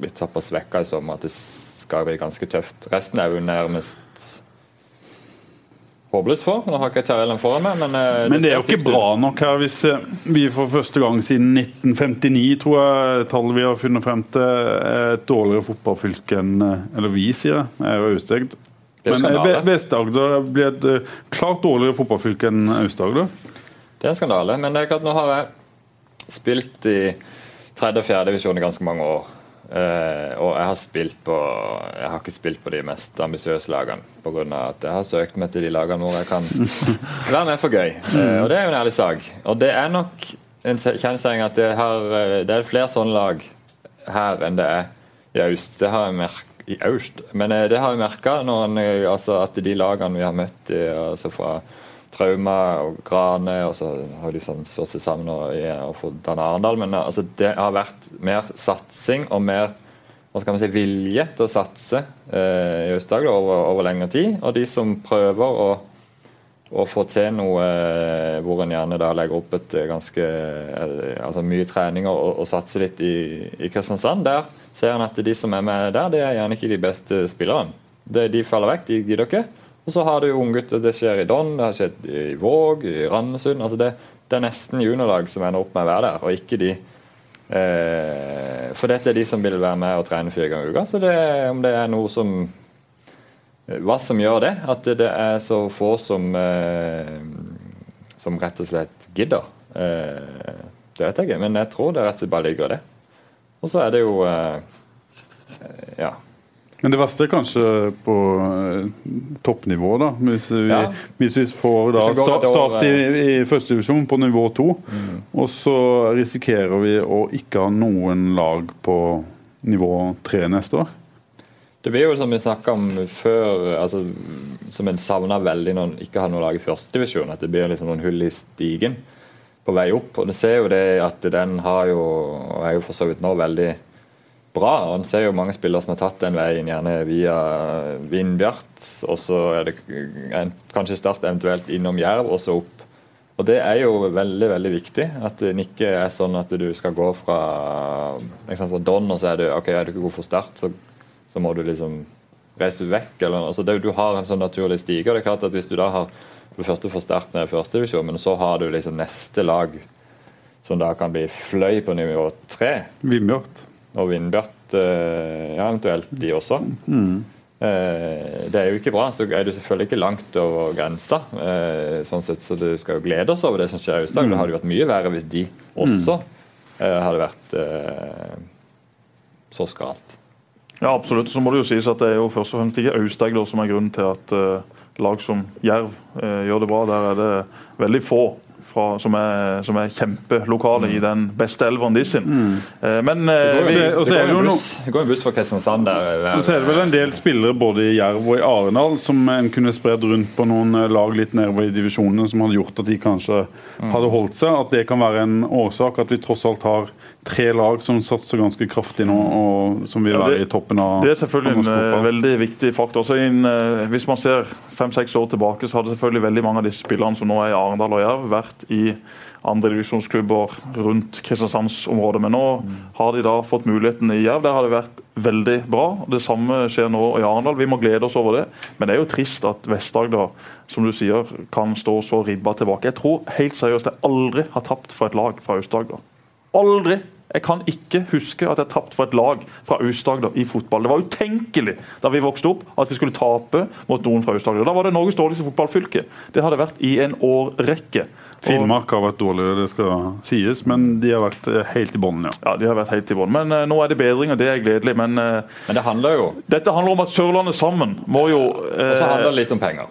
blitt såpass svekka i sommer at det skal bli ganske tøft. Resten er jo nærmest håpløst for. Nå har ikke tabellen foran meg, men eh, Men det er jo ikke bra nok her hvis eh, vi for første gang siden 1959, tror jeg tallet vi har funnet frem til, er et dårligere fotballfylke enn eh, Eller vi, sier jeg. Jeg er jo. Er Men eh, Vest-Agder blir et klart dårligere fotballfylke enn Aust-Agder. Det er en skandale. Men det er klart, nå har jeg spilt i tredje og fjerde divisjon i ganske mange år. Eh, og jeg har spilt på Jeg har ikke spilt på de mest ambisiøse lagene pga. at jeg har søkt meg til de lagene hvor jeg kan være med for gøy. Eh, og det er jo en ærlig sak. Og det er nok en kjensgjerning at det, har, eh, det er flere sånne lag her enn det er i Aust. Det har jeg merk i Aust. Men eh, det har jeg merka altså at de lagene vi har møtt altså fra Trauma og Grane, og så har de sånn slått seg sammen og, og fått danne Arendal. Men altså, det har vært mer satsing og mer hva skal man si, vilje til å satse eh, i Aust-Agder over, over lengre tid. Og de som prøver å, å få til noe eh, hvor en gjerne da legger opp et eh, ganske eh, altså mye trening og, og satser litt i, i Kristiansand, der ser en at de som er med der, det er gjerne ikke de beste spillerne. De faller vekk, de gidder ikke. Og så har du unggutter. Det skjer i Don, det har skjedd i Våg, i Randesund. altså det, det er nesten juniorlag som ender opp med å være der, og ikke de eh, For dette er de som vil være med og trene fire ganger i uka. Så det, om det er noe som Hva som gjør det? At det er så få som eh, som rett og slett gidder. Eh, det vet jeg ikke, men jeg tror det rett og slett bare ligger i det. Og så er det jo eh, eh, Ja. Men det verste er kanskje på eh, toppnivå, da. Hvis vi, Ja. hvis vi får da, Hvis start, start i, i førstedivisjon på nivå to, og så risikerer vi å ikke ha noen lag på nivå tre neste år. Det blir jo som vi snakka om før, altså, som en savner veldig når en ikke har noe lag i førstedivisjon. At det blir liksom noen hull i stigen på vei opp. Og du ser jo det at den har jo, og er jo for så vidt nå veldig bra. og En ser jo mange spillere som har tatt den veien, gjerne via Vindbjart. Og så er det en, kanskje Start eventuelt innom Jerv, og så opp. Og Det er jo veldig veldig viktig. At det ikke er sånn at du skal gå fra liksom fra Don, og så er det ok, er du ikke god for Start, så, så må du liksom reise vekk. eller. Altså det, Du har en sånn naturlig stige. og det er klart at Hvis du da har for det første får Start men så har du liksom neste lag som da kan bli Fløy på nivå tre Vindbjart. Og Vindbjart eh, ja, eventuelt de også. Mm. det er jo ikke bra. Så er du selvfølgelig ikke langt over grensa. Eh, sånn sett, så du skal jo glede oss over det som skjer i Aust-Agder. Det hadde vært mye verre hvis de også eh, hadde vært eh, så skralt. Ja, absolutt. Så må det jo sies at det er jo først og fremst ikke Aust-Agder som er grunnen til at eh, lag som Jerv eh, gjør det bra. Der er det veldig få fra, som, er, som er kjempelokale i den beste elveren de sin. Eh, men eh, vi, så- Det er går jo en buss, det går en buss fra Kristiansand der. eh, Og så er det vel en del spillere både i Jerv og i Arendal som en kunne spredd rundt på noen eh, lag litt nedover i divisjonene, som hadde gjort at de kanskje hadde holdt seg. At det kan være en årsak at vi tross alt har tre lag som satser ganske kraftig nå, og som vil Ja, være det- i toppen av Det er selvfølgelig en eh, fotball. veldig viktig faktor. Også inn, uh, hvis man ser fem-seks år tilbake, så hadde selvfølgelig veldig mange av de spillerne som nå er i Arendal og Jerv, vært i andredivisjonsklubber rundt Kristiansandsområdet. Men nå har de da fått muligheten i Jerv. Der har det vært veldig bra. Det samme skjer nå i Arendal. Vi må glede oss over det. Men det er jo trist at Vest-Agder som du sier, kan stå så ribba tilbake. Jeg tror helt seriøst jeg aldri har tapt for et lag fra Aust-Agder. Aldri! Jeg kan ikke huske at jeg tapte for et lag fra Aust-Agder i fotball. Det var utenkelig da vi vokste opp at vi skulle tape mot noen fra Aust-Agder. Da var det Norges dårligste fotballfylke. Det har det vært i en årrekke. Finnmark har vært dårligere, det skal sies, men de har vært eh, helt i bånn, ja. Ja, de har vært helt i bånn. Men uh, nå er det bedring, og det er gledelig. Men uh, Men det handler jo dette handler om at Sørlandet sammen må jo uh, Og så handler det litt om penger.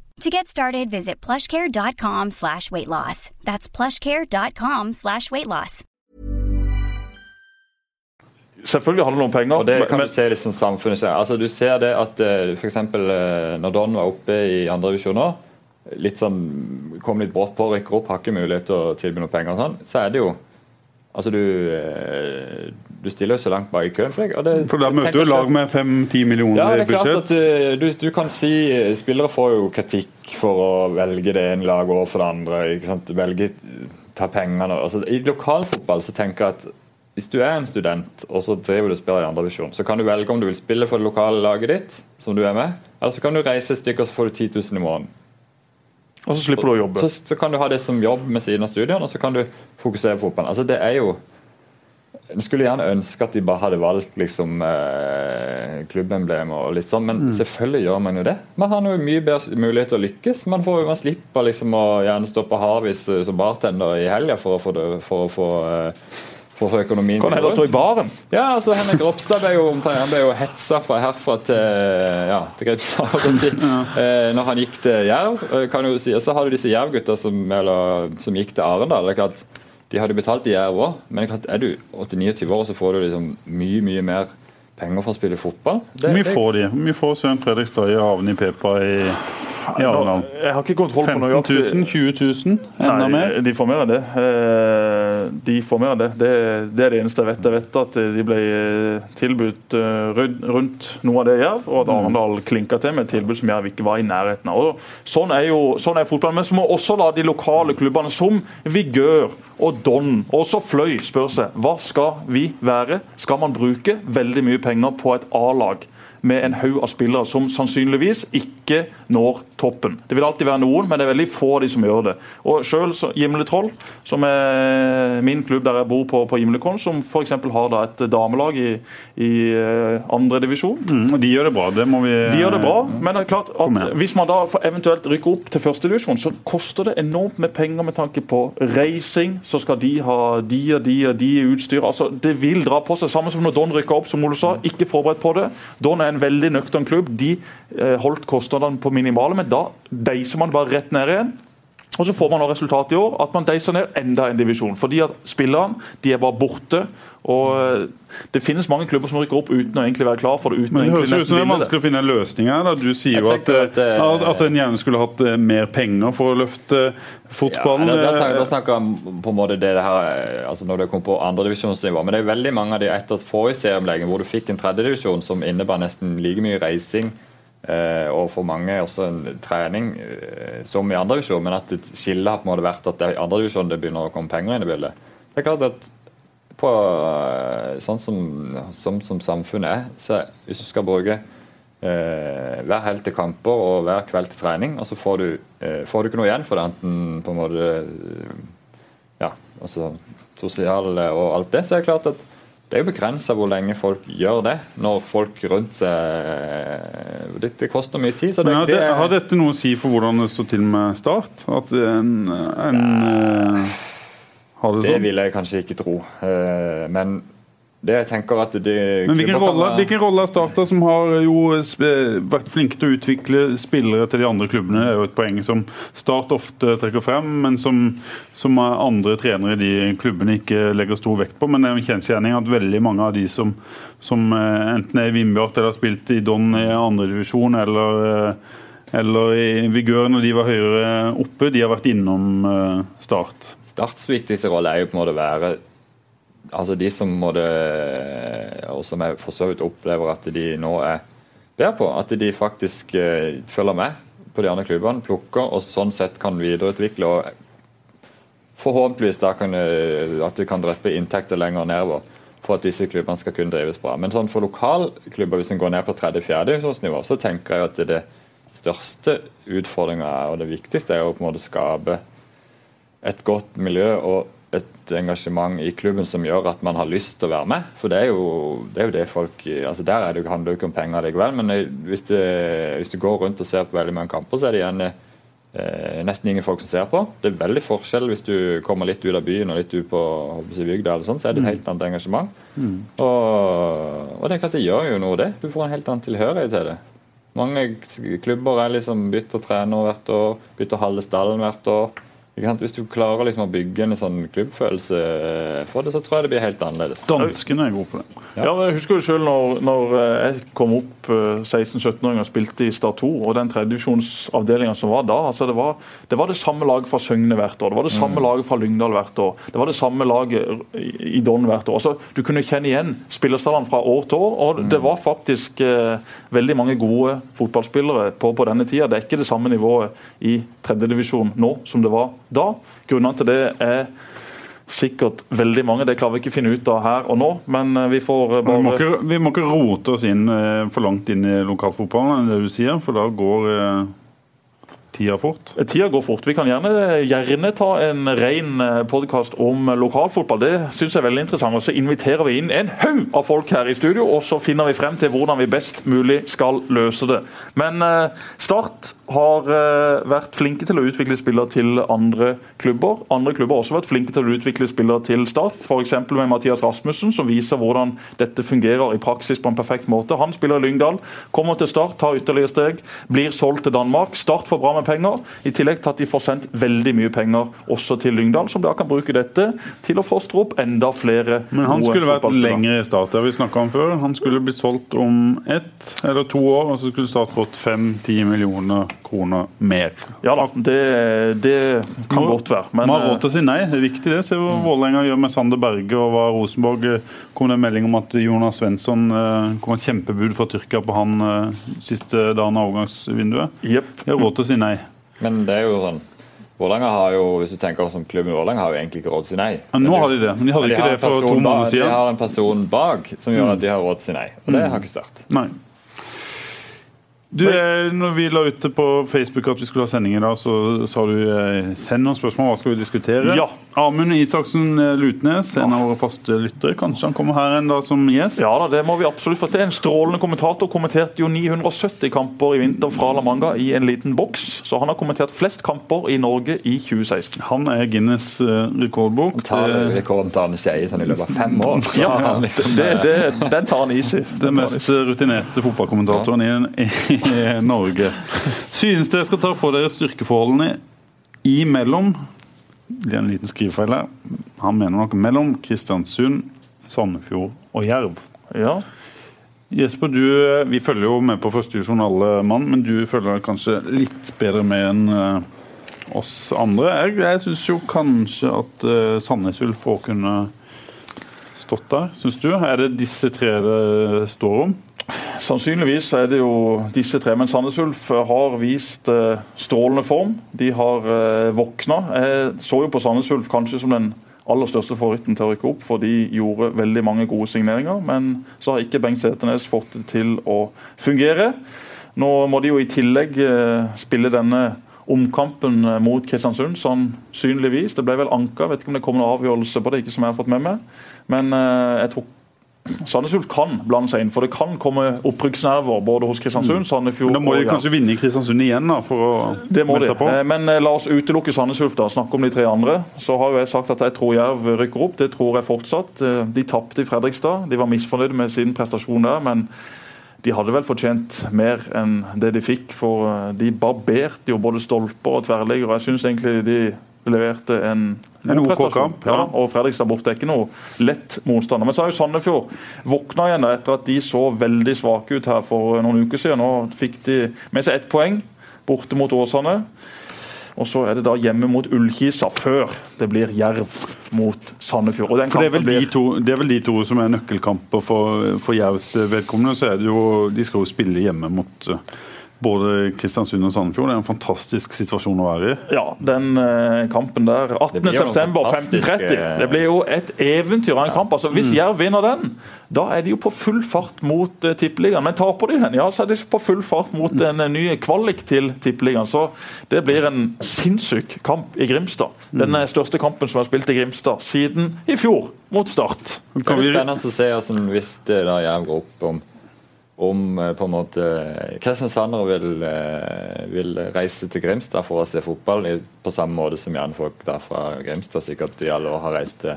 To get started, visit plushcare.com slash weight loss. That's plushcare.com slash weight loss. Selvfølgelig handler det om penger. Og det kan men, du se sånn samfunnet. Altså, du ser det at f.eks. for eksempel eh, når Don var oppe i andre divisjon nå, litt sånn, kom litt brått på, rykker opp, har ikke mulighet til å tilby noe penger og sånn, så er det jo Altså, du, eh, du stiller så langt bak i køen. For, det, For da møter du lag med fem-ti millioner ja, det er klart budsjett. at eh, du, du kan si eh, Spillere får jo kritikk for å velge det ene laget overfor det andre. ikke sant? Velge, ta pengene altså, I lokalfotball så tenker jeg at hvis du er en student og så driver du og spiller i andre divisjon, så kan du velge om du vil spille for det lokale laget ditt, som du er med, eller så kan du reise et stykke og så får du 10 000 i måneden. og så slipper du å jobbe. Så, så kan du ha det som jobb med siden av studiene, og så kan du fokusere på fotballen. Altså, det er jo jeg skulle gjerne ønske at de bare hadde valgt liksom, eh, klubbemblem og litt sånn, men selvfølgelig gjør man jo det. Man har jo mye bedre mulighet til å lykkes. Man, får, man slipper liksom å gjerne stå på Harvis eh, som bartender i helga for å få, det, for å få, eh, for økonomien Kan heller stå i baren. Ja, altså Henrik Ropstad ble jo, han ble jo hetsa fra herfra til ja, til å si. Eh, når han gikk til Jerv. eh, kan jo si, og Så har du disse Jerv-gutta som, som gikk til Arendal. det er klart De hadde betalt i Jerv òg, men er er du 89 år, så får du liksom mye mye mer penger for å spille fotball. Hvor mye får de? Hvor mye får Søren Fredrik Støye og Avni Pepa i, i Arendal? Jeg har ikke kontroll på 15 000? 20 000? Enda Nei, mer? de får mer enn det. Eh, De får mer enn det. det. Det er det eneste jeg vet. Jeg vet at de ble eh, tilbudt eh, rundt noe av det Jerv, og at Arendal klinka til med et tilbud som Jerv ikke var i nærheten av. Og Sånn er jo sånn er fotballen. Men så må også da de lokale klubbene som Vigør og Don, og også Fløy, spør seg hva skal vi være? Skal man bruke veldig mye penger på et A-lag? Med en haug av spillere som sannsynligvis ikke når toppen. Det vil alltid være noen, men det er veldig få av de som gjør det. Og så Gimletroll, som er min klubb der jeg bor på, på Gimlekollen, som f.eks. har da et damelag i, i andredivisjon. andre divisjon. Mm, de gjør det bra, det må vi De gjør det bra, men det er klart at hvis man da får eventuelt rykker opp til førstedivisjon, så koster det enormt med penger med tanke på reising. Så skal de ha de og de og de utstyr. Altså, det vil dra på seg. Samme som når Don rykker opp, som Ole sa. Ikke forberedt på det. Don er en veldig nøktern klubb. De eh, holdt kostnadene på minimale, men da deiser man bare rett ned igjen. Og så får man resultatet i år, at man deiser ned enda en divisjon. Fordi at spillerne de er bare borte. Og eh, Det finnes mange klubber som rykker opp uten å egentlig være klar for det. uten Men det egentlig høres ut som det er vanskelig å finne en løsning her. Da. Du sier Jeg jo at, at, eh, at, at en gjerne skulle hatt mer penger for å løfte fotballen. Ja, da, snakker jeg på en måte det, det her altså når det kom på andredivisjonsnivå. Men det er veldig mange av de etter forrige serieomlegging hvor du fikk en tredjedivisjon som innebar nesten like mye reising og for mange også en trening som i andredivisjon, men at skillet har på en måte vært at det er i andredivisjon det begynner å komme penger inn i bildet. Det er klart at på, eh, sånn som, som, som samfunnet er, så hvis du skal bruke eh, hver helg til kamper og hver kveld til trening, og så får du, eh, får du ikke noe igjen for det, enten på en måte ja, altså sosial og alt det, så er det klart at det er jo begrensa hvor lenge folk gjør det. Når folk rundt seg Det, det koster mye tid. Det, det, har, dette noe å si for hvordan det står til med Start? At en, en uh, har det, det sånn? Vil jeg kanskje ikke tro. Uh, men det jeg tenker at det, Men Hvilken rolle, hvilken rolle har Starta, som har jo vært flinke til å utvikle spillere til de andre klubbene? Det er jo et poeng som Start ofte trekker frem, men som, som andre trenere i de klubbene ikke legger stor vekt på. Men det er jo en kjensgjerning at veldig mange av de som, som eh, enten er i Vindbjart eller har spilt i Don i andredivisjon eller, eh, eller i Vigør når de var høyere oppe, de har vært innom eh, Start. Starts viktigste rolle er jo på en måte å være altså de som måtte Og som jeg for så vidt opplever at de nå er bedre på, at de faktisk uh, følger med på de andre klubbene, plukker og sånn sett kan videreutvikle. og Forhåpentligvis da kan, uh, at de kan drepe inntekter lenger nedover for at disse klubbene skal kunne drives bra. Men sånn for lokalklubber, hvis en går ned på tredje-fjerde nivå, så tenker jeg at det største utfordringa og det viktigste er å på en måte skape et godt miljø. og et engasjement i klubben som gjør at man har lyst til å være med. For det er jo det, er jo det folk altså Der er det, handler det ikke om penger likevel, men hvis, det, hvis, du går rundt og ser på veldig mange kamper, så er det igjen eh, nesten ingen folk som ser på. Det er veldig forskjell hvis du kommer litt ut av byen og litt ut på bygda, eller sånn, så er det et mm. helt annet engasjement. Mm. Og, og, det er klart det gjør jo noe, det. Du får en helt annen tilhørighet til det. Mange klubber er liksom bytter trener hvert år, bytter halve stallen hvert år. Hvis du klarer liksom å bygge en sånn klubbfølelse for det, så tror jeg det blir helt annerledes. Danskene er gode på det. Ja, ja Jeg husker jo selv når, når eh, jeg kom opp 16-17-åringer eh, og spilte i Start 2, og den tredjedivisjonsavdelinga som var da. altså det var, det var, det samme laget fra Søgne hvert år, det var det samme mm. laget fra Lyngdal hvert år. Det var det samme laget i Don hvert år. altså Du kunne kjenne igjen spillerstallene fra år til år. og Det mm. var faktisk eh, veldig mange gode fotballspillere på, på denne tida. Det er ikke det samme nivået i tredjedivisjon nå som det var da. Grunnen til det er sikkert veldig mange. Det klarer vi ikke å finne ut av her og nå, men eh, vi får bare vi må, ikke, vi må ikke rote oss inn eh, for langt inn i lokalfotballen, det du sier, for da går eh, tida fort? Tida går fort. Vi kan gjerne, gjerne ta en ren eh, podkast om lokalfotball. Det syns jeg er veldig interessant. Og Så inviterer vi inn en haug av folk her i studio, og så finner vi frem til hvordan vi best mulig skal løse det. Men eh, Start har eh, vært flinke til å utvikle spillere til andre klubber. Andre klubber har også vært flinke til å utvikle spillere til Start, f.eks. med Mathias Rasmussen, som viser hvordan dette fungerer i praksis på en perfekt måte. Han spiller i Lyngdal, kommer til Start, tar ytterligere steg, blir solgt til Danmark. Start får bra med penger, i tillegg til at de får sendt veldig mye penger også til Lyngdal, som da kan bruke dette til å fostre opp enda flere Men han skulle vært lenger i Start, det har vi snakka om før. Han skulle blitt solgt om ett eller to år, og så skulle Start fått fem-ti millioner kroner mer. Ja da, det, det kan godt være. Men man har råd til å si nei, det er viktig det. Se hva mm. Vålerenga gjør med Sander Berge og hva Rosenborg eh, kom det en melding om at Jonas Svensson eh, kom et kjempebud fra Tyrkia på han eh, siste dagen av overgangsvinduet. Yep. De har råd til å si nei. Men det er jo sånn Vålerenga har jo hvis du tenker som klubben Vålerenga har jo egentlig ikke råd til å si nei. Men nå har de det, men de hadde men de ikke det for to måneder siden. De har en person bak som gjør mm. at de har råd til å si nei. Og det mm. har ikke Start. Nei. Du, eh, når vi la ut på Facebook at vi skulle ha sending i dag, så sa du eh, send noen spørsmål. Hva skal vi diskutere? Ja. Amund Isaksen eh, Lutnes, en av våre faste lyttere. Kanskje han kommer her en dag som gjest? Ja da, det må vi absolutt få til. En strålende kommentator. Kommenterte jo 970 kamper i vinter fra La Manga i en liten boks. Så han har kommentert flest kamper i Norge i 2016. Han er Guinness rekordbok. Han tar rekorden til Arne sånn i løpet av fem år. ja, det, det, den tar han easy. Den mest rutinerte fotballkommentatoren i, i Norge. Synes dere skal ta for dere styrkeforholdene imellom Det er en liten skrivefeil her. Han mener nok mellom Kristiansund, Sandefjord og Jerv. Ja. Jesper, du, vi følger jo med på første divisjon alle mann, men du følger kanskje litt bedre med enn eh, oss andre. Jeg, jeg syns jo kanskje at uh, Sandnes Ulf får kunne stått der, syns du? Er det disse tre det står om? Sannsynligvis er det jo disse tre. Men Sandnes Ulf har vist eh, strålende form. De har eh, våkna. Jeg så jo på Sandnes Ulf kanskje som den aller største favoritten til å rykke opp, for de gjorde veldig mange gode signeringer. Men så har ikke Bengt Seternes fått det til å fungere. Nå må de jo i tillegg eh, spille denne omkampen mot Kristiansund, sannsynligvis. Det ble vel anka, vet ikke om det kom noen avgjørelse på det, ikke som jeg har fått med meg. Men jeg tror Sandnes Ulf kan blande seg inn, for det kan komme opprykksnerver både hos Kristiansund, Sandefjord Men da må de kanskje vinne i Kristiansund igjen da, for å Det må melde seg på. De. Men eh, la oss utelukke Sandnes Ulf, da. Snakke om de tre andre. Så har jo jeg sagt at jeg tror Jerv rykker opp. Det tror jeg fortsatt. Eh, De tapte i Fredrikstad. De var misfornøyde med sin prestasjon der, men de hadde vel fortjent mer enn det de fikk. For eh, de barberte jo både stolper og tverrliggere. Jeg syns egentlig de leverte en En OK kamp, ja. Og Fredrikstad borte er ikke noe lett motstander. Men så har jo Sandefjord våkna igjen etter at de så veldig svake ut her for noen uker siden. Nå fikk de med seg ett poeng borte mot Åsane. Og så er det da hjemme mot Ullkisa før det blir Jerv mot Sandefjord. Det er, de to, det er vel de to som er nøkkelkamper for, for Jervs vedkommende. Så er det jo, de skal jo spille hjemme mot eh, både Kristiansund og Sandefjord. Det er en fantastisk situasjon å være i. Ja, den eh, kampen der. Det blir jo noen 18.9. fantastiske- 15.30. Det blir jo et eventyr av en kamp. altså Hvis Jerv vinner den, da er de jo på full fart mot uh, Tippeligaen. Men taper de den, ja, så er de på full fart mot en eh, ny kvalik til Tippeligaen. Så det blir en sinnssyk kamp i Grimstad. Den eh, største kampen som er spilt i Grimstad siden i fjor, mot Start. Det Kan blir spennende å se hvordan, hvis det da Jerv går opp om, om eh, på en måte Kristiansandere vil, eh, vil reise til Grimstad for å se fotball på samme måte som gjerne folk der fra Grimstad sikkert i alle år har reist til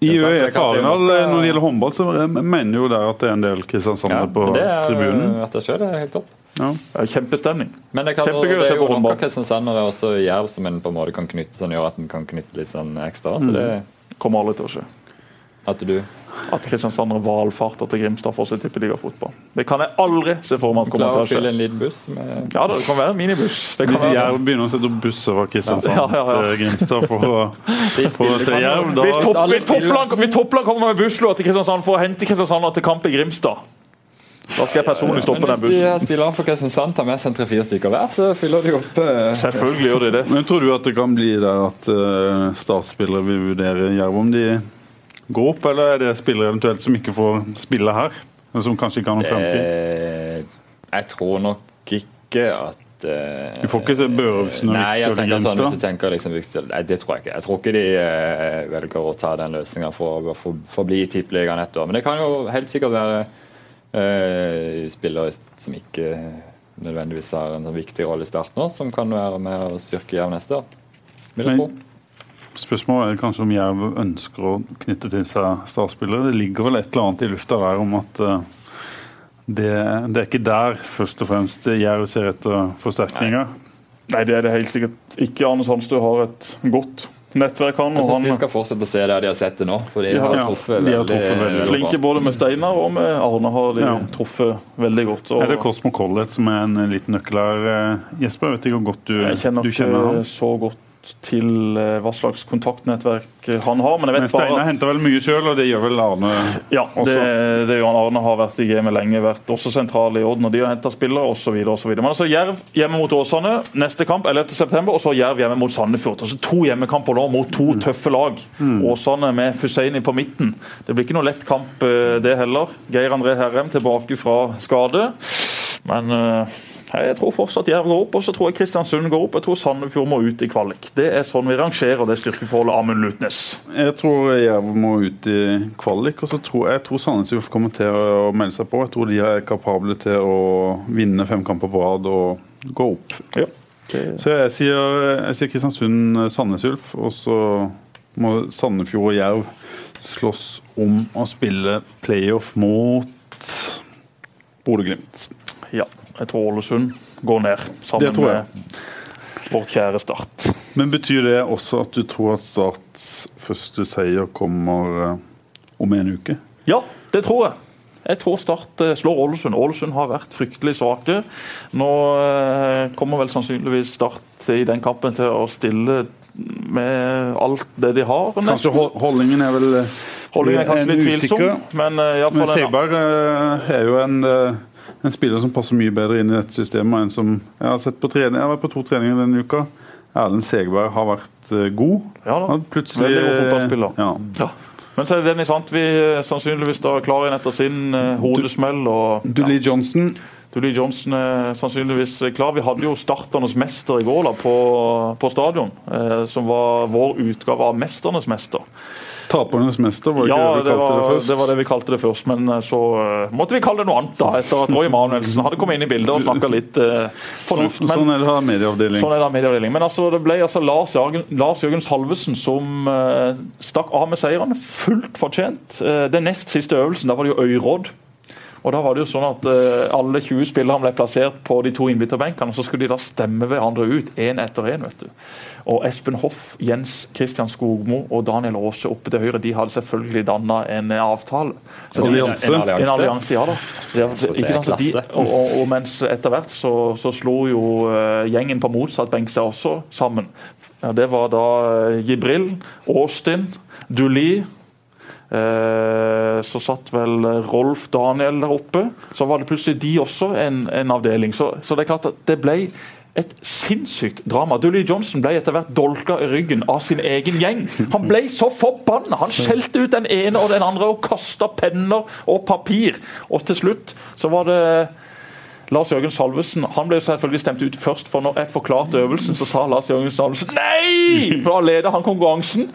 I Det er sant, ØF det kan til Arendal, når det gjelder håndball, så mener jo der at det er en del kristiansandere på men det er, tribunen. At det skjer, det er helt topp. Ja. Er Kjempestemning. Men det, kan, det er på jo noe håndball. av kristiansandere også Jerv som en på en måte kan knytte sånn, gjør at en kan knytte litt sånn ekstra. Så det Kommer aldri til å skje. At du At Kristiansand valfarter til Grimstad for å se Tippeliga-fotball. Det kan jeg aldri se for meg at kommer klarer å til å fylle en liten buss med Ja, det kan være en minibuss. Det kan Hvis. Jerv begynner å sette opp buss over Kristiansand Ja, ja, ja. til Grimstad for å, for å se Jerv, da Hvis, topp, hvis, Toppland, hvis Toppland kommer med busslåt til Kristiansand for å hente Kristiansand til kamp i Grimstad, da skal jeg personlig stoppe Men bussen. hvis de bussen. an spillerne fra Kristiansand tar med seg tre-fire stykker hver, så fyller de opp eh, Selvfølgelig gjør de det. Men tror du at det kan bli der at uh, startspillere vil vurdere Jerv om de går opp, eller er det spillere eventuelt som ikke får spille her? Som kanskje ikke har noen fremtid? eh, Jeg tror nok ikke at eh, Du får ikke se Børufsen og Nei, jeg tenker sånn, hvis du tenker liksom Vikstøl Nei, det tror jeg ikke. Jeg tror ikke de eh, velger å ta den løsninga for å for, forbli i Tippeligaen ett år. Men det kan jo helt sikkert være eh, spillere som ikke nødvendigvis har en sånn viktig rolle i starten nå, som kan være med å styrke Jerv neste år. Vil jeg tro. Spørsmålet er kanskje om Jerv ønsker å knytte til seg startspillere. Det ligger vel et eller annet i lufta der om at eh, det, det er ikke der først og fremst Jerv ser etter forsterkninger. Nei, det er det helt sikkert ikke. Arne Sandstø har et godt nettverk, han. Jeg syns de skal fortsette å se der de har sett det nå. For de Ja, har ja. truffet De har veldig, truffet veldig veldig flinke bra. både med Steinar og med Arne har de Ja. truffet veldig godt. Og Er det Cosmo Collett som er en liten nøkkel her? eh, Jesper, jeg vet ikke hvor godt du, jeg kjenner du kjenner ham. så godt til eh, hva slags kontaktnettverk han har, men jeg Men vet bare Steinar henter vel mye sjøl, og det gjør vel Arne Ja, Også. det, det jo han Arne har vært i gamet lenge, vært også sentral i Odd når de har henta spillere osv. Men altså Jerv hjemme mot Åsane, neste kamp 11.9., og så Jerv hjemme mot Sandefjord. Altså To hjemmekamper nå mot to tøffe lag. Åsane med Fuseini på midten. Det blir ikke noe lett kamp, eh, det heller. Geir André Herrem tilbake fra skade. Men eh, jeg tror fortsatt Jerv går opp, og så tror jeg Kristiansund går opp. Jeg tror Sandefjord må ut i kvalik. Det er sånn vi rangerer det styrkeforholdet Amund Lutnes. Jeg tror Jerv må ut i kvalik, og så tror jeg tror Sandnes kommer til å melde seg på. Jeg tror de er kapable til å vinne fem kamper på rad og gå opp. Ja. Så jeg sier, jeg sier Kristiansund-Sandnes Ulf, og så må Sandefjord og Jerv slåss om å spille playoff mot Bodø-Glimt. Ja, jeg tror Ålesund går ned, sammen Det tror jeg. med vårt kjære Start. Men betyr det også at du tror at Starts første seier kommer eh, om en uke? Ja, det tror jeg. Jeg tror Start eh, slår Ålesund. Ålesund har vært fryktelig svake. Nå eh, kommer vel sannsynligvis Start i den kampen til å stille med alt det de har. Nesten. Kanskje holdningen er vel Holdningen er kanskje litt tvilsom, men Men Seiberg er jo en en spiller som passer mye bedre inn i dette systemet enn som Jeg har sett på trening, jeg har vært på to treninger denne uka. Erlend Segberg har vært eh, god. Ja da. Plutselig Veldig god fotballspiller. Ja. Ja. Men så er det Dennis Antvi eh, sannsynligvis da klar igjen etter sin eh, hodesmell. og ja. Dulee Johnson Dooley Johnson er sannsynligvis klar. Vi hadde jo Starternes mester i går da, på, på stadion, eh, som var vår utgave av Mesternes mester. Tapernes mester, var det Ja, ikke det vi du kalte var, det først? det var det vi kalte det først, men eh, så uh, måtte vi kalle det noe annet da, etter at Roy Manuelsen hadde kommet inn i bildet og snakka litt uh, fornuft. Men, sånn er det å medieavdeling. Sånn er det medieavdeling. Men altså, det ble altså Lars Lars Jørgen Salvesen som uh, stakk av med seieren. Fullt fortjent. Den nest siste øvelsen, da var det jo øyråd. Og da var det jo sånn at uh, Alle 20 spillerne ble plassert på de to innbytterbenkene. og Så skulle de da stemme hverandre ut én etter én. Og Espen Hoff, Jens Christian Skogmo og Daniel Aase oppe til høyre de hadde selvfølgelig danna en eh, avtale. Så de-. En allianse. en allianse, ja da. Det, Så det ikke sant, de, klasse. og, og, og mens etter hvert så, så slo jo eh, gjengen på motsatt benk seg også sammen. Ja, det var da uh, Gibril, Austin, Duli. eh, så satt vel Rolf Daniel der oppe. Så var det plutselig de også en, en avdeling. Så, så det er klart at det ble et sinnssykt drama. Dully Johnson ble etter hvert dolka i ryggen av sin egen gjeng. Han ble så forbanna! Han skjelte ut den ene og den andre og kasta penner og papir. Og til slutt så var det Lars Jørgen Salvesen han ble selvfølgelig stemt ut først, for når jeg forklarte øvelsen, så sa Lars Jørgen Salvesen nei! For da leder han konkurransen.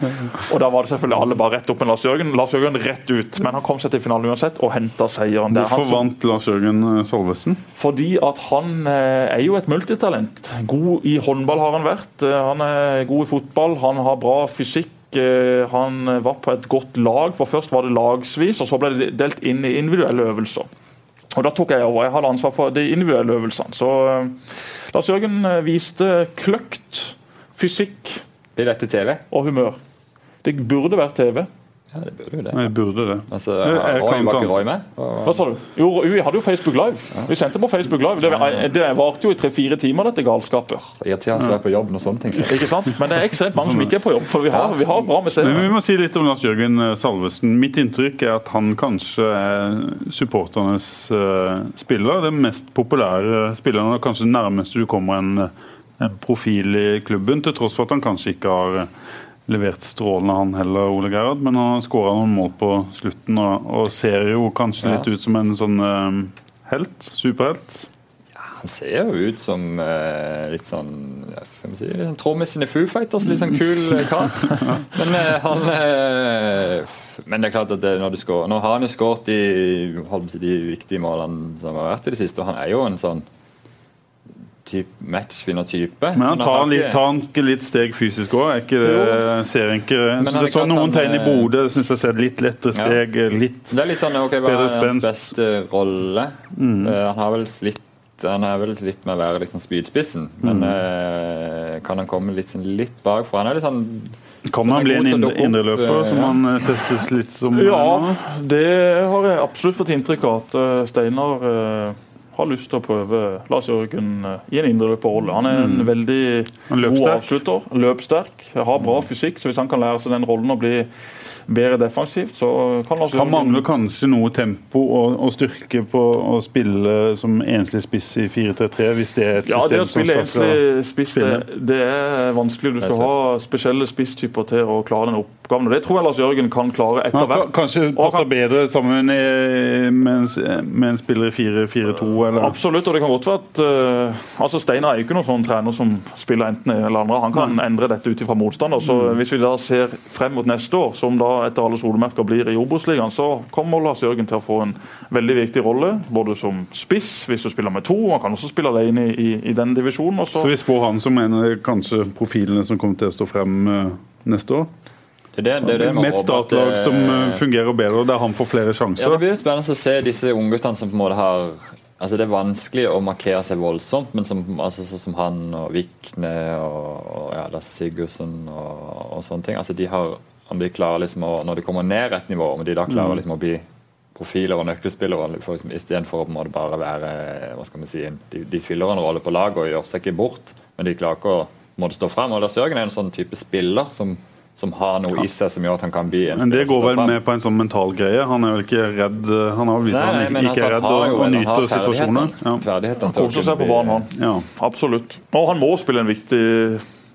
Og da var det selvfølgelig alle bare rett opp med Lars Jørgen. Lars Jørgen rett ut, men han kom seg til finalen uansett og henta seieren. Der. er Hvorfor vant Lars Jørgen eh, Salvesen? fordi at han eh, er jo et multitalent. God i håndball har han vært. Eh, han er god i fotball, han har bra fysikk. Han var på et godt lag, for først var det lagsvis, og så ble det delt inn i individuelle øvelser. Og Da tok jeg over. Jeg hadde ansvar for de individuelle øvelsene. Så eh, Lars Jørgen eh, viste kløkt, fysikk Blir dette TV? og humør. Det burde vært TV. Ja, det burde jo det. Nei, burde det. Altså, Roy, var ikke Roy med? Og- Hva sa du? Jo, vi hadde jo Facebook Live. Vi sendte på Facebook Live. Det, det varte jo i tre-fire timer, dette galskapet. Irriterende å være på jobb når sånne ting skjer. Ikke sant? Men det er ekstremt mange som ikke er på jobb, for vi har, vi har bra med Men vi må si litt om Lars Jørgen eh, Salvesen. Mitt inntrykk er at han kanskje er supporternes eh, spiller. Den mest populære spilleren, og kanskje nærmeste du kommer en, en profil i klubben. Til tross for at han kanskje ikke har eh, levert strålende, han heller, Ole Gerhard. Men han har skåra noen mål på slutten, og, og ser jo kanskje litt ut som en sånn eh, helt. Superhelt. Han ser jo ut som eh, litt sånn ja, skal vi si, litt sånn trommisen i Foo Fighters. Litt sånn kul eh, kar. Men eh, han eh, Men det er klart at det, når du skår, Nå har han jo skåret de, de viktige målene som har vært i det siste, og han er jo en sånn typ matchvinner-type. Men han tar, han litt, tar han ikke litt steg fysisk òg? Er Ser ikke Jeg synes jeg så noen han, tegn i eh, Bodø. Syns jeg ser litt lettere Ja. steg. Litt Det er litt sånn, ok, Hva er hans beste rolle? Mm. Uh, han har vel slitt han er vel litt med å være liksom spydspissen, men Mm. eh, kan han komme litt, sånn litt bakfra? Han er litt sånn Kan han han bli en indre, indreløper, eh, som ja. han eh, testes litt som? Ja, det har jeg absolutt fått inntrykk av at eh, Steinar eh, har lyst til å prøve Lars Jørgen eh, i en indreløperrolle. Han er en veldig Han god avslutter, løpsterk, har bra fysikk, så hvis han kan lære seg den rollen og bli bedre defensivt, så kan også... Han mangler kanskje noe tempo og, og styrke på å spille som enslig spiss i 4-3-3, hvis det er et Ja, det å system spille som skal enslig spiss, det, spille. det er vanskelig. Du skal ha spesielle spisstyper til å klare den oppgaven. og Det tror jeg Lars Jørgen kan klare etter hvert. kanskje passer bedre sammen med, med, en, med en spiller i 4-4-2, eller Absolutt, og det kan godt være at uh, altså Steinar er jo ikke noen sånn trener som spiller enten eller andre. Han kan endre dette ut ifra motstander. så Mm. Hvis vi da ser frem mot neste år, som da etter alle solemerker blir i Obos-ligaen, så kommer Lars Jørgen til å få en veldig viktig rolle. Både som spiss, hvis du spiller med to, han kan også spille alene i, i den divisjonen. Også. så- Så vi spår han som en av kanskje profilene som kommer til å stå frem eh, neste år? Det er det, det, er det Med et startlag eh, som eh, fungerer bedre, der han får flere sjanser. Ja. Det blir spennende å se disse ungguttene som på en måte har Altså Det er vanskelig å markere seg voldsomt, men som, altså, sånn som han og Vikne og, og ja, Lasse Sigurdsen og, og sånne ting. altså de har Om de klarer liksom å Når de kommer ned et nivå, om de da klarer liksom å bli profiler og nøkkelspillere for liksom, istedenfor å på en måte bare være hva skal vi si, de, de fyller en rolle på laget og gjør seg ikke bort, men de klarer ikke å måtte stå frem. Og Lars Jørgen er en sånn type spiller som som har noe i seg som gjør at han kan bli en Men det går vel med på en sånn mental greie. Han er vel ikke redd Han har vist at han ikke, ikke altså, er redd og, og nyter situasjonen. Ja. Han koser seg på banen, han. Ja. Absolutt. Og han må spille en viktig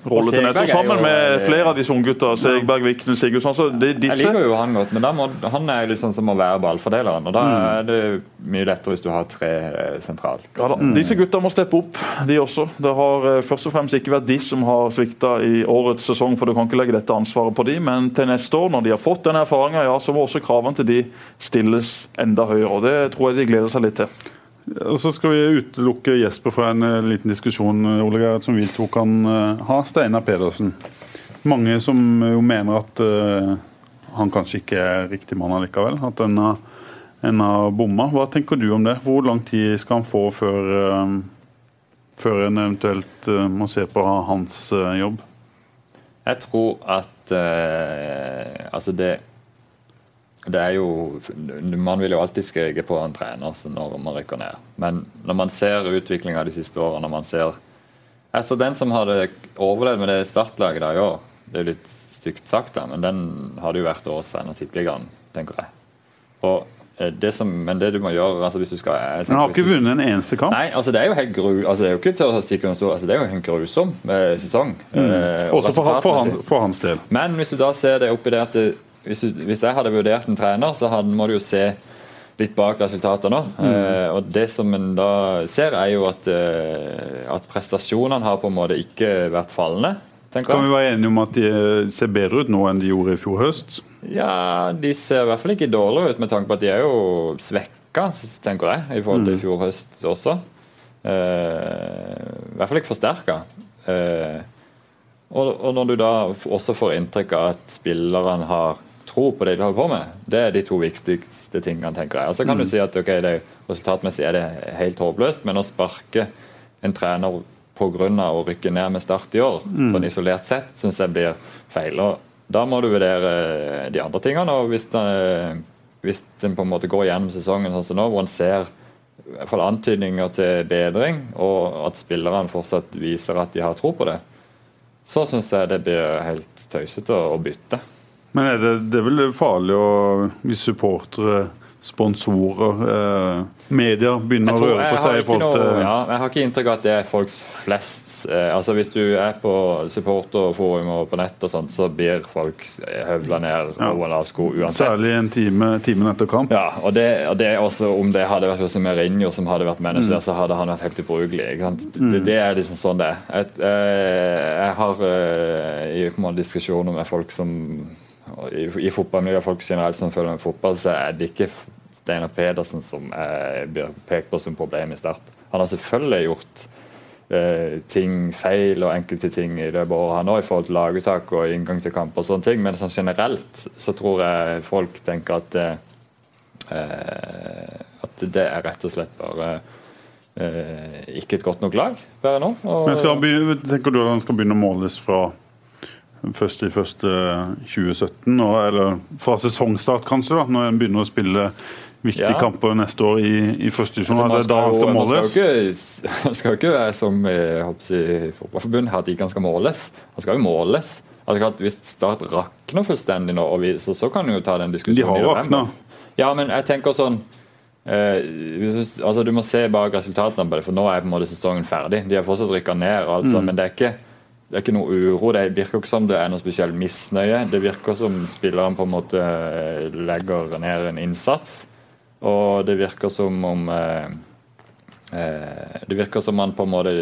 rolle til neste, sammen jo- med flere av disse unggutta. Segberg, Vikne, Sigurdsson. Så det, Jeg liker jo han godt, men må, han er liksom som å være ballfordeleren. Og da Mm. er det mye lettere hvis du har tre eh, sentralt. Ja da, Disse gutta må steppe opp, de også. Det har eh, først og fremst ikke vært de som har svikta i årets sesong, for du kan ikke legge dette ansvaret på de, men til neste år, når de har fått den erfaringa, ja, så må også kravene til de stilles enda høyere. og Det tror jeg de gleder seg litt til. Og Så skal vi utelukke Jesper fra en eh, liten diskusjon eh, Ole Gerhard, som vi to kan eh, ha. Steinar Pedersen. Mange som jo mener at han kanskje ikke er riktig mann allikevel. At en har, en har bomma. Hva tenker du om det? Hvor lang tid skal han få før, eh, før en eventuelt må se på hans jobb? Jeg tror at Altså, det det er jo Man vil jo alltid skrike på en trener så når man rykker ned. Men når man ser utviklinga de siste årene, når man ser Altså Den som hadde overlevd med det startlaget der i år, det er jo litt stygt sagt, da, men den hadde jo vært årets trener Tippeligaen, tenker jeg. Og eh, det som, Men det du må gjøre altså hvis du skal tenker Han har ikke vunnet en eneste kamp. Nei, altså det er jo helt gru... Altså det er jo ikke til å stikke under stol. Altså det er jo en grusom eh, sesong. eh, og Også for, for, resultatmessig. hans, for hans del. Men hvis du da ser det oppi det at det, hvis, du, hvis jeg hadde vurdert en trener, så hadde, må du jo se litt bak resultatene. Eh, og det som en da ser, er jo at, eh, at prestasjonene har på en måte ikke vært fallende. tenker Kan vi være enige om at de eh, ser bedre ut nå enn de gjorde i fjor høst? Ja, de ser i hvert fall ikke dårligere ut, med tanke på at de er jo svekka, tenker jeg, i forhold til i fjor høst også. Eh, I hvert fall ikke forsterka. Eh, og, og når du da også får inntrykk av at spillerne har tro på det de holder på med, det er de to viktigste tingene, tenker jeg. Og så kan du si at ok, det resultatmessig er det helt håpløst, men å sparke en trener pga. å rykke ned med start i år, sånn isolert sett, syns jeg blir feil. Og da må du vurdere de andre tingene. og hvis det, hvis en på en måte går gjennom sesongen sånn som nå, hvor en ser for fall antydninger til bedring, og at spillerne fortsatt viser at de har tro på det, så syns jeg det blir helt tøysete å bytte. Men er det, det er vel farlig å, hvis supportere, sponsorer, eh, medier begynner å røre på seg til noe- ja, jeg har ikke inntrykk av at det er folks flest eh, altså Hvis du er på supporterforum og på nett, og sånt, så blir folk høvla ned Ja. over en lav sko uansett. Særlig en time, timen etter kamp. Ja, og det, og det også Om det hadde vært Jose Merinho som hadde vært manager, Mm. så hadde han vært helt ubrukelig. Mm. Det, det er liksom sånn det er. Jeg, eh, jeg har eh, i på diskusjoner med folk som i, i fotballmiljøet, folk generelt som følger med fotball, så er det ikke Steinar Pedersen som er, blir pekt på som problem i Start. Han har selvfølgelig gjort eh, ting feil og enkelte ting i løpet av året han òg, i forhold til laguttak og inngang til kamp og sånne ting, men sånn generelt så tror jeg folk tenker at eh, eh, at det er rett og slett bare eh, ikke et godt nok lag bare nå. Og, Men skal han begynne, tenker du at han skal begynne å måles fra først i første 2017, og, eller fra sesongstart kanskje, da, når en begynner å spille viktige Ja. kamper neste år i, i første divisjon? Altså, da han skal man måles? skal jo ikke, man skal jo ikke være som i håper fotballforbundet, at ikke han skal måles. Han skal jo måles. Altså, hvis Start rakner fullstendig nå, vi, så, så kan vi jo ta den diskusjonen. De har i rakna. Ja, men jeg tenker sånn eh, du, altså, Du må se bak resultatene på det, for nå er på en måte sesongen ferdig. De har fortsatt rykka ned, og alt sånt, men det er ikke det er ikke noe uro. Det virker ikke som det er noe spesiell misnøye. Det virker som spilleren på en måte eh, legger ned en innsats. Og det virker som om eh, eh, Det virker som man på en måte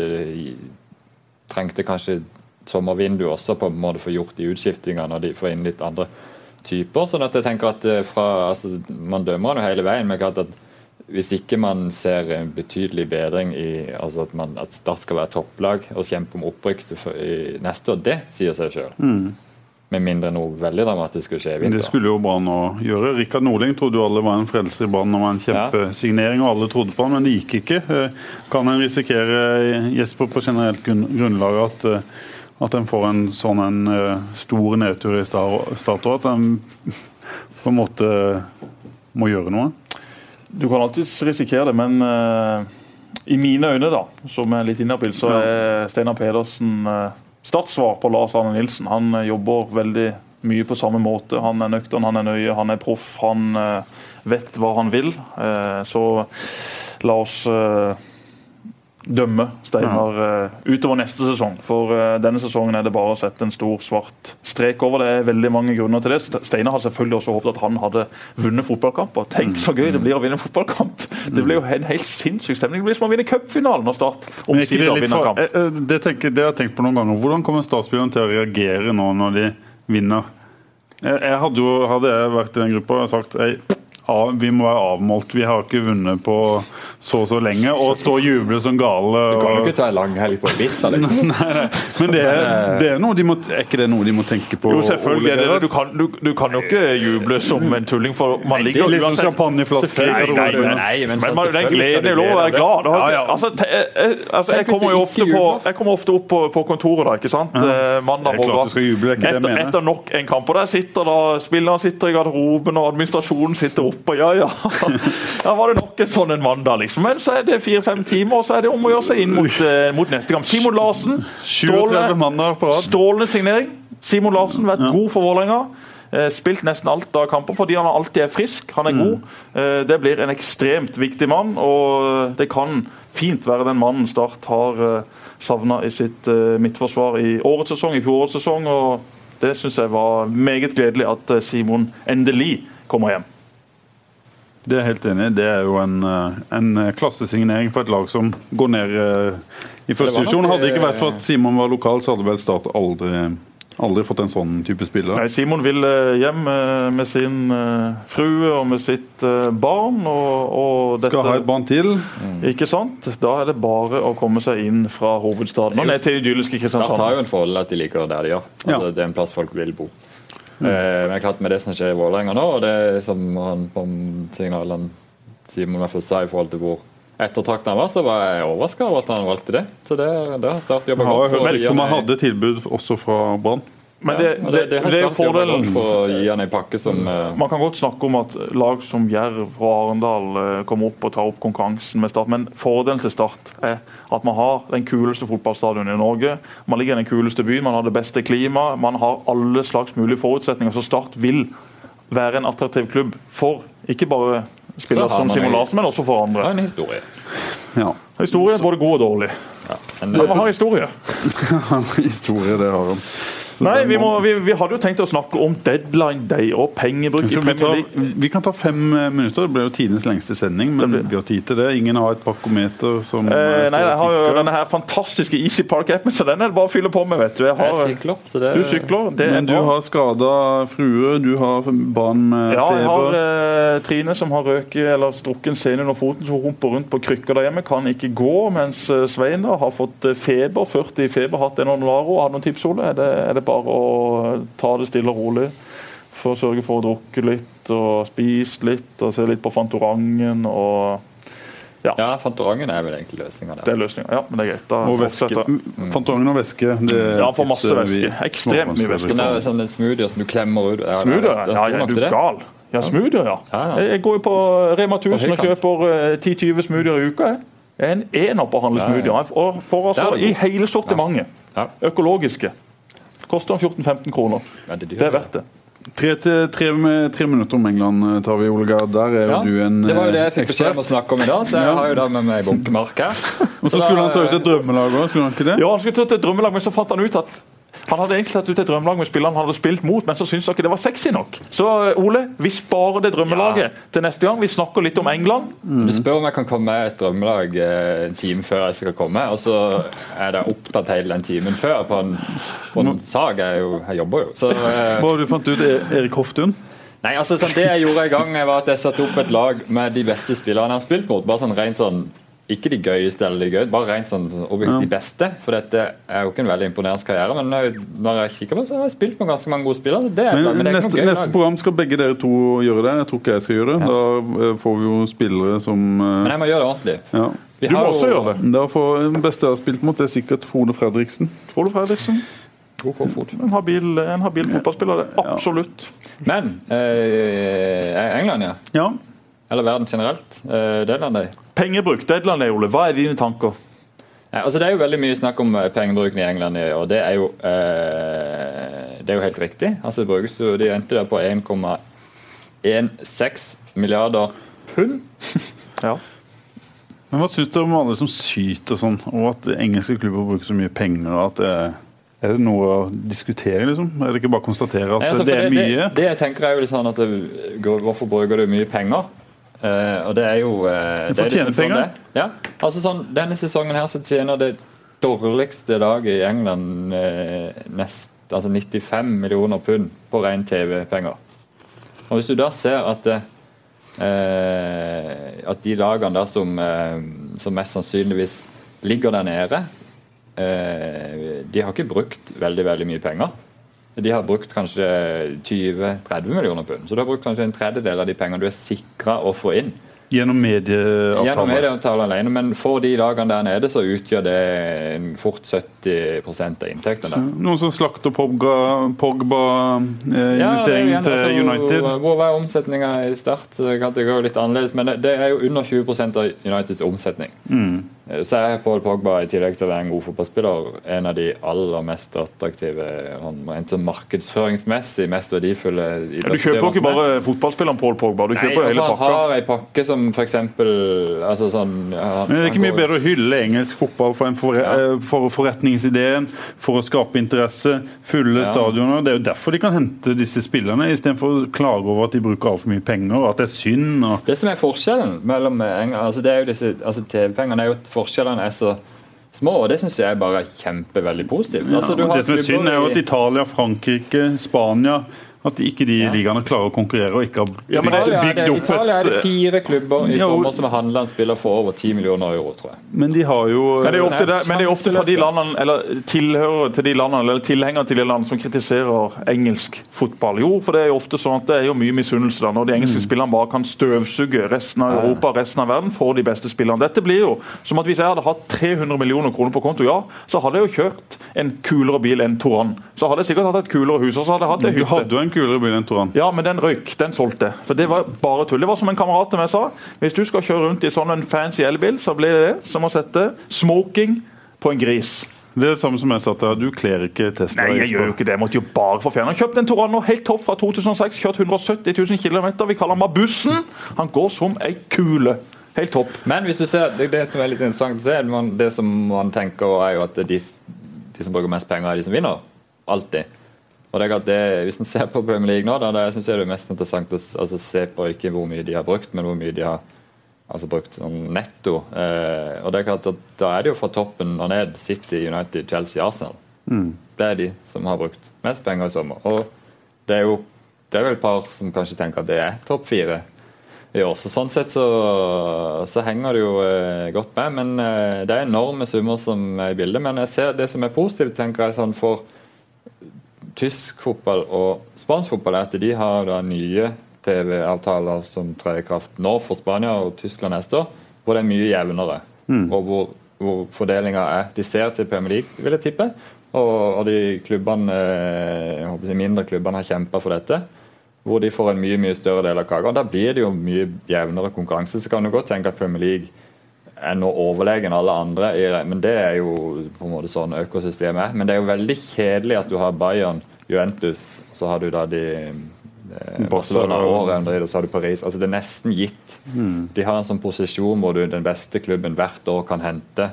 trengte kanskje sommervindu også på en måte få gjort de utskiftingene og få inn litt andre typer. sånn at jeg tenker at eh, fra, altså, Man dømmer han jo hele veien, men klart at hvis ikke man ser en betydelig bedring i altså at, man, at Start skal være topplag og kjempe om opprykk neste år, det sier seg sjøl. Med mindre noe veldig dramatisk skulle skje i Det skulle jo Brann å gjøre. Rikard Nordling trodde jo alle var en frelser i Brann og var en kjempesignering, og alle trodde på han, men det gikk ikke. Eh, Kan en risikere, Jesper, på generelt grunn- grunnlag at, eh, at en får en sånn en eh, stor nedtur i og at en på en måte må gjøre noe? Du kan alltids risikere det, men uh, i mine øyne, da, som er litt inhabil, så er Steinar Pedersen uh, startsvar på Lars Arne Nilsen. Han uh, jobber veldig mye på samme måte. Han er nøktern, han er nøye, han er proff. Han eh, vet hva han vil. Eh, så la oss eh, dømme Steinar eh, utover neste sesong. For eh, denne sesongen er det bare å sette en stor, svart strek over. Det er veldig mange grunner til det. St- Steinar hadde selvfølgelig også håpet at han hadde vunnet fotballkamper. Tenk så gøy det blir å vinne en fotballkamp! Det blir jo en helt sinnssyk stemning. Det blir som å vinne cupfinalen og Start er omsider vinner kamp. eh, det, tenker, det har jeg tenkt på noen ganger. Hvordan kommer startspillerne til å reagere nå når de vinner? Jeg, hadde jo hadde jeg vært i den gruppa sagt «Ei, vi må være avmålt. Vi har ikke vunnet på så og så lenge. Og stå og juble som gale. Du kan jo ikke ta en lang helg på Ibiza. Liksom. nei, nei. Men det er, det er, noe de må, er ikke det noe de må tenke på? Jo, selvfølgelig er det det. Du kan, du, du kan jo ikke juble som en tulling, for man Det ligger er litt sånn uansett- champagneflaske. Nei, nei, nei, Nei, men men man, den gleden er lov å være glad. Ja, ja. Altså, te, jeg, altså, jeg kommer jo ofte på, jeg kommer ofte opp på, på kontoret, da, ikke sant? Ja. Mandag Det er morgen. det er det etter, etter nok en kamp. Og der sitter da spillerne sitter i garderoben, og administrasjonen sitter oppe. Ja, ja. Da var det nok en sånn en mandag, liksom. Men så er det fire-fem timer, og så er det om å gjøre seg inn mot, eh, mot neste kamp. Simon Larsen, 37 mandager på rad. Strålende signering. Simon Larsen vært god for Vålerenga. Eh, Spilt nesten alt av kamper fordi han alltid er frisk. Han er Mm. god. Eh, Det blir en ekstremt viktig mann, og det kan fint være den mannen Start har savna i sitt eh, midtforsvar i årets sesong, i fjorårets sesong. og Det syns jeg var meget gledelig at eh, Simon endelig kommer hjem. Det er helt enig. Det er jo en, eh, en klassesignering for et lag som går ned eh, i første divisjon. Hadde det ikke vært for eh, at Simon var lokal, så hadde vel Start aldri, aldri fått en sånn type spiller. Nei, Simon vil eh, hjem eh, med sin eh, frue og med sitt eh, barn. Og, og dette, Skal ha et barn til. Ikke sant? Da er det bare å komme seg inn fra hovedstaden og ned til idylliske Start har jo en forhold at de liker der de gjør. Altså, Ja. Det er en plass folk vil bo. Eh, men klart med det som skjer i Vålerenga nå, og det som han på signalen Simon i sa i forhold til hvor ettertraktet han var, så var jeg overraska over at han valgte det. Så det, det har Start jobba Jeg har godt for. å hørt om han hadde tilbud også fra Brann. Men det, Ja, det, det, det er jo fordelen eh, Man kan godt snakke om at lag som Jerv og Arendal eh, kommer opp og tar opp konkurransen med Start, men fordelen til Start er at man har den kuleste fotballstadionet i Norge. Man ligger i den kuleste byen, man har det beste klimaet, man har alle slags mulige forutsetninger. Så Start vil være en attraktiv klubb for ikke bare spillere som Simon Larsen, men også for andre. har er en historie. Ja. Historie både god og dårlig. Ja, Men man har historie. Historie, det har han. Nei, vi, må- vi, vi hadde jo tenkt å snakke om deadline day og pengebruk i vi, Premier tar, League. vi kan ta fem eh, minutter. Det ble jo tidenes lengste sending, men vi har tid til det. Ingen har et pakkometer som Eh, eh, nei, jeg har jo denne her fantastiske Easy Park-appen, så den er det bare å fylle på med. vet Du Jeg jeg sykler, så det Du sykler, det er Men du bra. har skada frue, du har barn med Ja, jeg har eh, Trine som har røket eller strukket en sene under foten, så hun humper rundt på krykker der hjemme. Kan ikke gå, mens eh, Svein da har fått feber. 40 i feber, hatt en Onolaro. Har du noen tips, Ole? Er det, er det bare å ta det stille og rolig? For å sørge for å drukke litt og spise litt og se litt på Fantorangen og Ja, Fantorangen er vel egentlig løsninga Det er løsninga. Ja, men det er greit. Da Og væske. fortsetter. Fantorangen og væske. Det Ja, får masse væske. Ekstremt mye væske. Sånn der, sånn smoothier som du klemmer ut. Ja, Smoothier? er- er Ja, ja, er du gal. Ja, smoothier, ja. Ja, ja. Jeg går jo på Rema 1000 og kjøper eh, 10-20 smoothier i uka. jeg. Er en ener på å handle Ja, ja. smoothier. Og får, altså i hele sortimentet. Økologiske. Koster 14-15 kroner. Ja, det, Det er verdt det. Tre, til, tre, med, tre minutter om England eh, tar vi, Olga. Der er jo Ja, du en det var jo det eh, jeg fikk beskjed om å snakke om i dag, så jeg har jo da med meg bunkemark her. Og så skulle han ta ut et drømmelag òg, skulle han ikke det? Ja, Han skulle ta ut et drømmelag, men så fant han ut at han hadde egentlig tatt ut et drømmelag med spillerne han hadde spilt mot, men så syntes ikke det var sexy nok. Så eh, Ole, vi sparer det drømmelaget Ja. til neste gang. Vi snakker litt om England. Du spør om jeg kan komme med et drømmelag eh, en time før jeg skal komme, og så er det opptatt hele den timen før på en, på en sak. Jeg, jo, jeg jobber jo. Så, eh, Bare du fant ut E- Erik Hoftun? nei, altså, sånn, det jeg gjorde i gang, var at jeg satte opp et lag med de beste spillerne jeg har spilt mot. Bare sånn rent sånn ikke de gøyeste eller de gøyeste, bare rent sånn objektivt de beste. For dette er jo ikke en veldig imponerende karriere, men når jeg- kikker på det, så har jeg spilt med ganske mange gode spillere. så Det er, Men men det er neste, ikke noe gøy neste program skal begge dere to gjøre det. Jeg tror ikke jeg skal gjøre det. Da eh, får vi jo spillere som Men eh, jeg må gjøre det ordentlig. ja. Vi Du må også jo- gjøre det. Da får Den beste jeg har spilt mot, det er sikkert Frode Fredriksen. Frode Fredriksen. En habil, en habil fotballspiller, det. absolutt. Men eh, England, ja. Ja. Eller verden generelt. Eh, Deadline Day. Pengebruk, Deadland day, Ole. Hva er dine tanker? Ja, altså Det er jo veldig mye snakk om eh, pengebruken i England, i- og det er jo eh, det er jo helt riktig. Altså, det brukes jo, De endte der på 1,16 milliarder pund. Ja. Men Hva syns du om alle som syter sånn, og at engelske klubber bruker så mye penger? og at det er det noe å diskutere, liksom? Er det ikke bare å konstatere at Nei, altså, det for er mye? Det, det jeg tenker er jo litt sånn at det, Hvorfor bruker du mye penger? Eh, og det er jo uh, Du får er liksom tjene sånn penger. er. Ja, altså sånn, Denne sesongen her så tjener det dårligste laget i England uh, nest, altså 95 millioner pund på ren TV-penger. Og Hvis du da ser at eh, at de lagene der som, som mest sannsynligvis ligger der nede, de har ikke brukt veldig veldig mye penger. De har brukt kanskje 20-30 millioner pund. Så du har brukt kanskje en tredjedel av de pengene du er sikra å få inn. Gjennom medieavtaler? Gjennom medieavtaler? alene, men for de dagene der nede så utgjør det fort 70 av inntektene. Noen som slakter Pogba, Pogba eh, Ja, til altså, United? Hvor, var omsetninga i start? Så det kan det gå litt annerledes, men det, det er jo under 20% av Uniteds omsetning. Mm. Eh, Så er Paul Pogba, i tillegg til å være en god fotballspiller, en av de aller mest attraktive han- en sånn markedsføringsmessig mest verdifulle Ja, Du kjøper ikke bare fotballspilleren Paul Pogba, du Nei, kjøper hele pakka. hele han har ei pakke som f.eks. Altså sånn han- Men det er ikke mye bedre å hylle engelsk fotball for, en forre ja. for forretningsideen, for å skape interesse, fulle Ja. stadioner. Det er jo derfor de kan hente disse spillerne, istedenfor å klage over at de bruker altfor mye penger, at det er synd. Og Det som er forskjellen mellom altså altså TV-pengene er jo forskjellene er så små, og det syns jeg bare er kjempeveldig positivt. Altså, du Ja, har det som er synd, er jo at Italia, Frankrike, Spania At ikke de Ja. ligaene klarer å konkurrere og ikke har Ja, bygd, Italia, er bygd det, opp Italia er det fire klubber i Ja, sommer som har handla en spiller for over 10 millioner euro, tror jeg. Men de har jo Men det er ofte, det, men det er ofte fra de landene, eller tilhører til de landene, eller tilhengere til de landene som kritiserer engelsk fotball. Jo, for det er jo ofte sånn at det er jo mye misunnelse da, når de engelske spillerne bare kan støvsuge resten av Europa resten av verden for de beste spillerne. Dette blir jo som at hvis jeg hadde hatt 300 millioner kroner på konto, ja, så hadde jeg jo kjørt en kulere bil enn Toran. Så hadde jeg sikkert hatt et kulere hus, og så hadde jeg hatt ei hytte. Kulere bil enn Toran. Ja, men den røyk. Den solgte. For det var bare tull. Det var som en kamerat av meg sa. Hvis du skal kjøre rundt i sånn en fancy elbil, så blir det det som å sette smoking på en gris. Det er det samme som jeg sa til du kler ikke Tesla. Nei, jeg gjør jo ikke det. Jeg måtte jo bare få fjerne. Kjøpt en Torano helt topp fra 2006. Kjørt 170 000 km. Vi kaller han bare bussen. Han går som ei kule. Helt topp. Men hvis du ser, det, det som er litt interessant å se, man, det som man tenker er jo at de, de som bruker mest penger, er de som vinner. Alltid. Og det er klart det, Hvis man ser på Premier League nå, da, da synes jeg det er mest interessant å altså, se på ikke hvor mye de har brukt, men hvor mye de har altså, brukt sånn netto. Eh, og det er klart at Da er det jo fra toppen og ned City, United, Chelsea, Arsenal. Det er de som har brukt mest penger i sommer. Og det er jo det er vel et par som kanskje tenker at det er topp fire i år. Så sånn sett så, så henger det jo eh, godt med. Men eh, det er enorme summer som er i bildet. Men jeg ser det som er positivt, tenker jeg sånn for tysk fotball og spansk fotball, er at de har da nye TV-avtaler som trer i kraft nå for Spania og Tyskland neste år, hvor det er mye jevnere. Og hvor, hvor fordelinga er De ser til Premier League, vil jeg tippe. Og, og de klubbene, eh, jeg håper de mindre klubbene har kjempa for dette. Hvor de får en mye mye større del av kaka. Da blir det jo mye jevnere konkurranse. Så kan du godt tenke at Premier League er nå overlegen alle andre, i, men det er jo på en måte sånn økosystemet er. Men det er jo veldig kjedelig at du har Bayern, Juventus, så har du da de eh, Barcelona og Real Madrid, og så har du Paris. Altså Det er nesten gitt. De har en sånn posisjon hvor du den beste klubben hvert år kan hente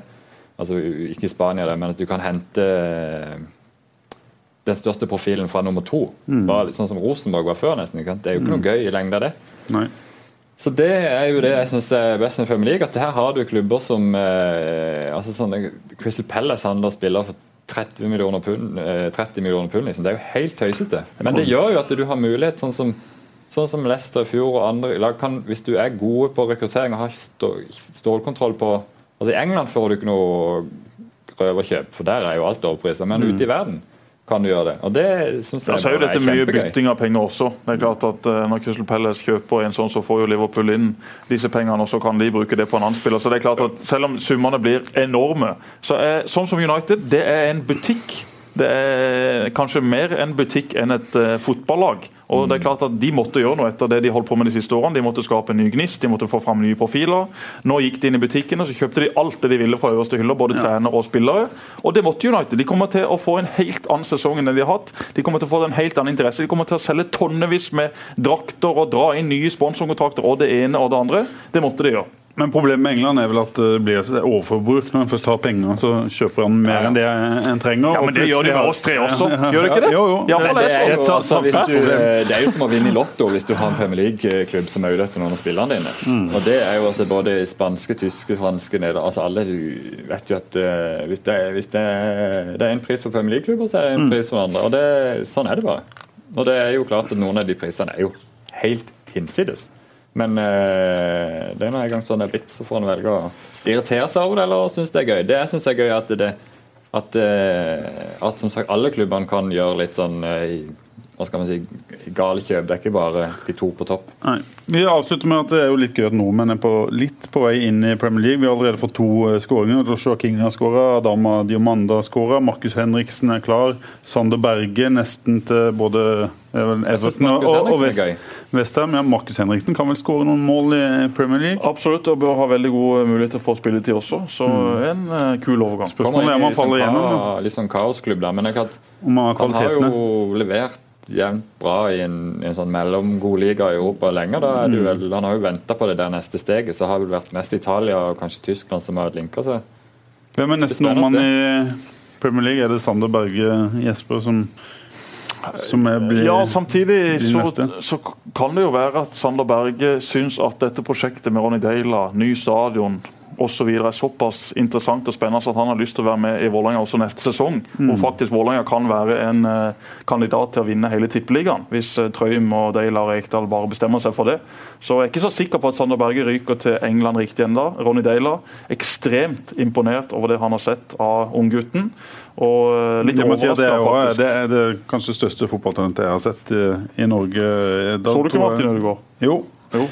altså Ikke Spania, men at du kan hente eh, den største profilen fra nummer to. Bare sånn som Rosenborg var før, nesten. Det er jo ikke noe gøy i lengda, det. Nei. Så det er jo det jeg syns er best med Premier League. At her har du klubber som eh, altså sånne, Crystal Palace handler spiller for 30 millioner pund. Eh, 30 millioner pund liksom. Det er jo helt tøysete. Men det gjør jo at du har mulighet, sånn som, sånn som Leicester i fjor og andre lag kan, Hvis du er gode på rekruttering og har stålkontroll på altså I England får du ikke noe røverkjøp, for der er jo alt overpriset. Men ute i verden kan du gjøre det. Og det syns Ja, så er jo dette dette mye bytting av penger også. Det er klart at uh, Når Crystal Palace kjøper en sånn, så får jo Liverpool inn disse pengene, og så kan de bruke det på en annen spiller. Så det er klart at Selv om summene blir enorme, så er sånn som United det er en butikk Det er kanskje mer en butikk enn et uh, fotballag. Og det er klart at De måtte gjøre noe etter det de holdt på med de siste årene. De måtte skape en ny gnist, de måtte få fram nye profiler. Nå gikk de inn i butikken og så kjøpte de alt det de ville fra øverste hyller, både ja. trener og spillere. Og det måtte United. De kommer til å få en helt annen sesong enn de har hatt. De kommer til å få en helt annen interesse. De kommer til å selge tonnevis med drakter og dra inn nye sponsorkontrakter og det ene og det andre. Det måtte de gjøre. Men problemet med England er vel at det blir overforbruk. Når en først har penger, så kjøper han mer enn det en trenger. Ja, Men det gjør de med oss tre også, gjør det ikke det? Jo, jo. Ja, det, er er, altså, du, det, er jo som å vinne i Lotto hvis du har en Premier League-klubb som er ute etter noen av spillerne dine. Mm. Og Det er jo altså både spanske, tyske, franske neder, altså Alle vet jo at uh, hvis, det, hvis det, det, er en pris for Premier League-klubber, så er det en mm. pris for andre. Og det, Sånn er det bare. Og det er jo klart at noen av de prisene er jo helt hinsides. Men øh, det er en gang sånn det er blitt. Så får en velge å irritere seg over det eller synes det er gøy. Det jeg syns er gøy, at, det, at, uh, at som sagt alle klubbene kan gjøre litt sånn uh, hva skal man si, gale kjøp. Det er ikke bare de to på topp. Nei. Vi avslutter med at det er jo litt gøy at nordmenn er på, litt på vei inn i Premier League. Vi har allerede fått to skåringer. Joshua King har skåra, Adama Diomanda har skåra, Markus Henriksen er klar. Sander Berge nesten til både Everton og, og West, Westham. Ja, Markus Henriksen kan vel skåre noen mål i Premier League? Absolutt, og bør ha veldig god mulighet til å få spilletid også. Så mm. en uh, kul overgang. Spørsmålet er om han faller igjennom. Litt sånn kaosklubb, der, Men jeg kan, han har jo levert jevnt bra i en, en sånn mellomgod liga i Europa lenge. Da er mm. vel, han har jo venta på det der neste steget, så har vel vært mest Italia og kanskje Tyskland som har linka seg. Hvem er neste nordmann i Premier League? Er det Sander Berge Jesper som som blir, ja, samtidig så, så, kan det jo være at Sander Berge syns at dette prosjektet med Ronny Deila, ny stadion, osv. er såpass interessant og spennende at han har lyst til å være med i Vålerenga også neste sesong. Mm. Hvor faktisk Vålerenga kan være en uh, kandidat til å vinne hele tippeligaen. Hvis Trøym og Deila og Rekdal bare bestemmer seg for det. Så jeg er ikke så sikker på at Sander Berge ryker til England riktig ennå. Ronny Deila ekstremt imponert over det han har sett av unggutten. Og uh, litt overraska, si det, er, det er det kanskje største fotballtalentet jeg har sett i, i Norge. Da, så du ikke Martin Ødegaard? Jo. jo.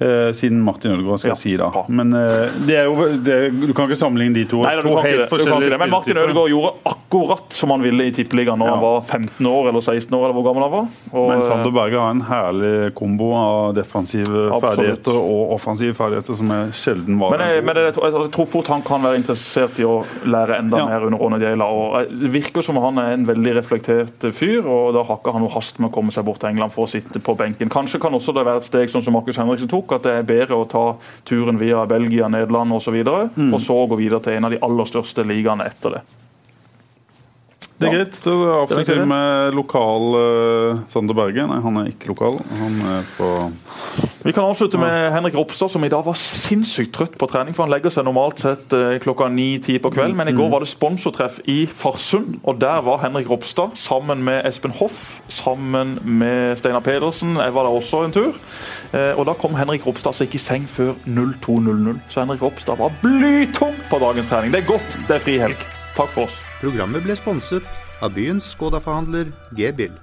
Uh, siden Martin Ødegaard, skal ja. si. da. Men uh, det er jo, det, du kan ikke sammenligne de to. Nei, to helt forskjellige Men Martin Ødegaard gjorde akkurat som han ville i Tippeligaen når ja. han var 15 år eller 16 år. eller hvor gammel han var. Og, men Sander Berge har en herlig kombo av defensive absolutt. ferdigheter og offensive ferdigheter som er sjelden var. Men, jeg, men jeg, jeg, jeg, tror fort han kan være interessert i å lære enda ja. mer under Ronny Deila. og Det virker som han er en veldig reflektert fyr, og da har ikke han noe hast med å komme seg bort til England for å sitte på benken. Kanskje kan også det være et steg sånn som Markus Henriksen tok at det er bedre å ta turen via Belgia, Nederland osv. Mm. For så gå videre til en av de aller største ligaene etter det. Det er greit. Da avslutter vi med lokal uh, Sander Berge. Nei, han er ikke lokal. Han er på Vi kan avslutte med Henrik Ropstad, som i dag var sinnssykt trøtt på trening. for Han legger seg normalt sett uh, klokka ni-ti på kveld, men i går mm. var det sponsortreff i Farsund. Og der var Henrik Ropstad sammen med Espen Hoff, sammen med Steinar Pedersen. Jeg var der også en tur. Uh, og da kom Henrik Ropstad altså ikke i seng før 02.00. Så Henrik Ropstad var blytung på dagens trening. Det er godt det er frihelg. Takk for oss. Programmet ble sponset av byens Skoda-forhandler G-Bill.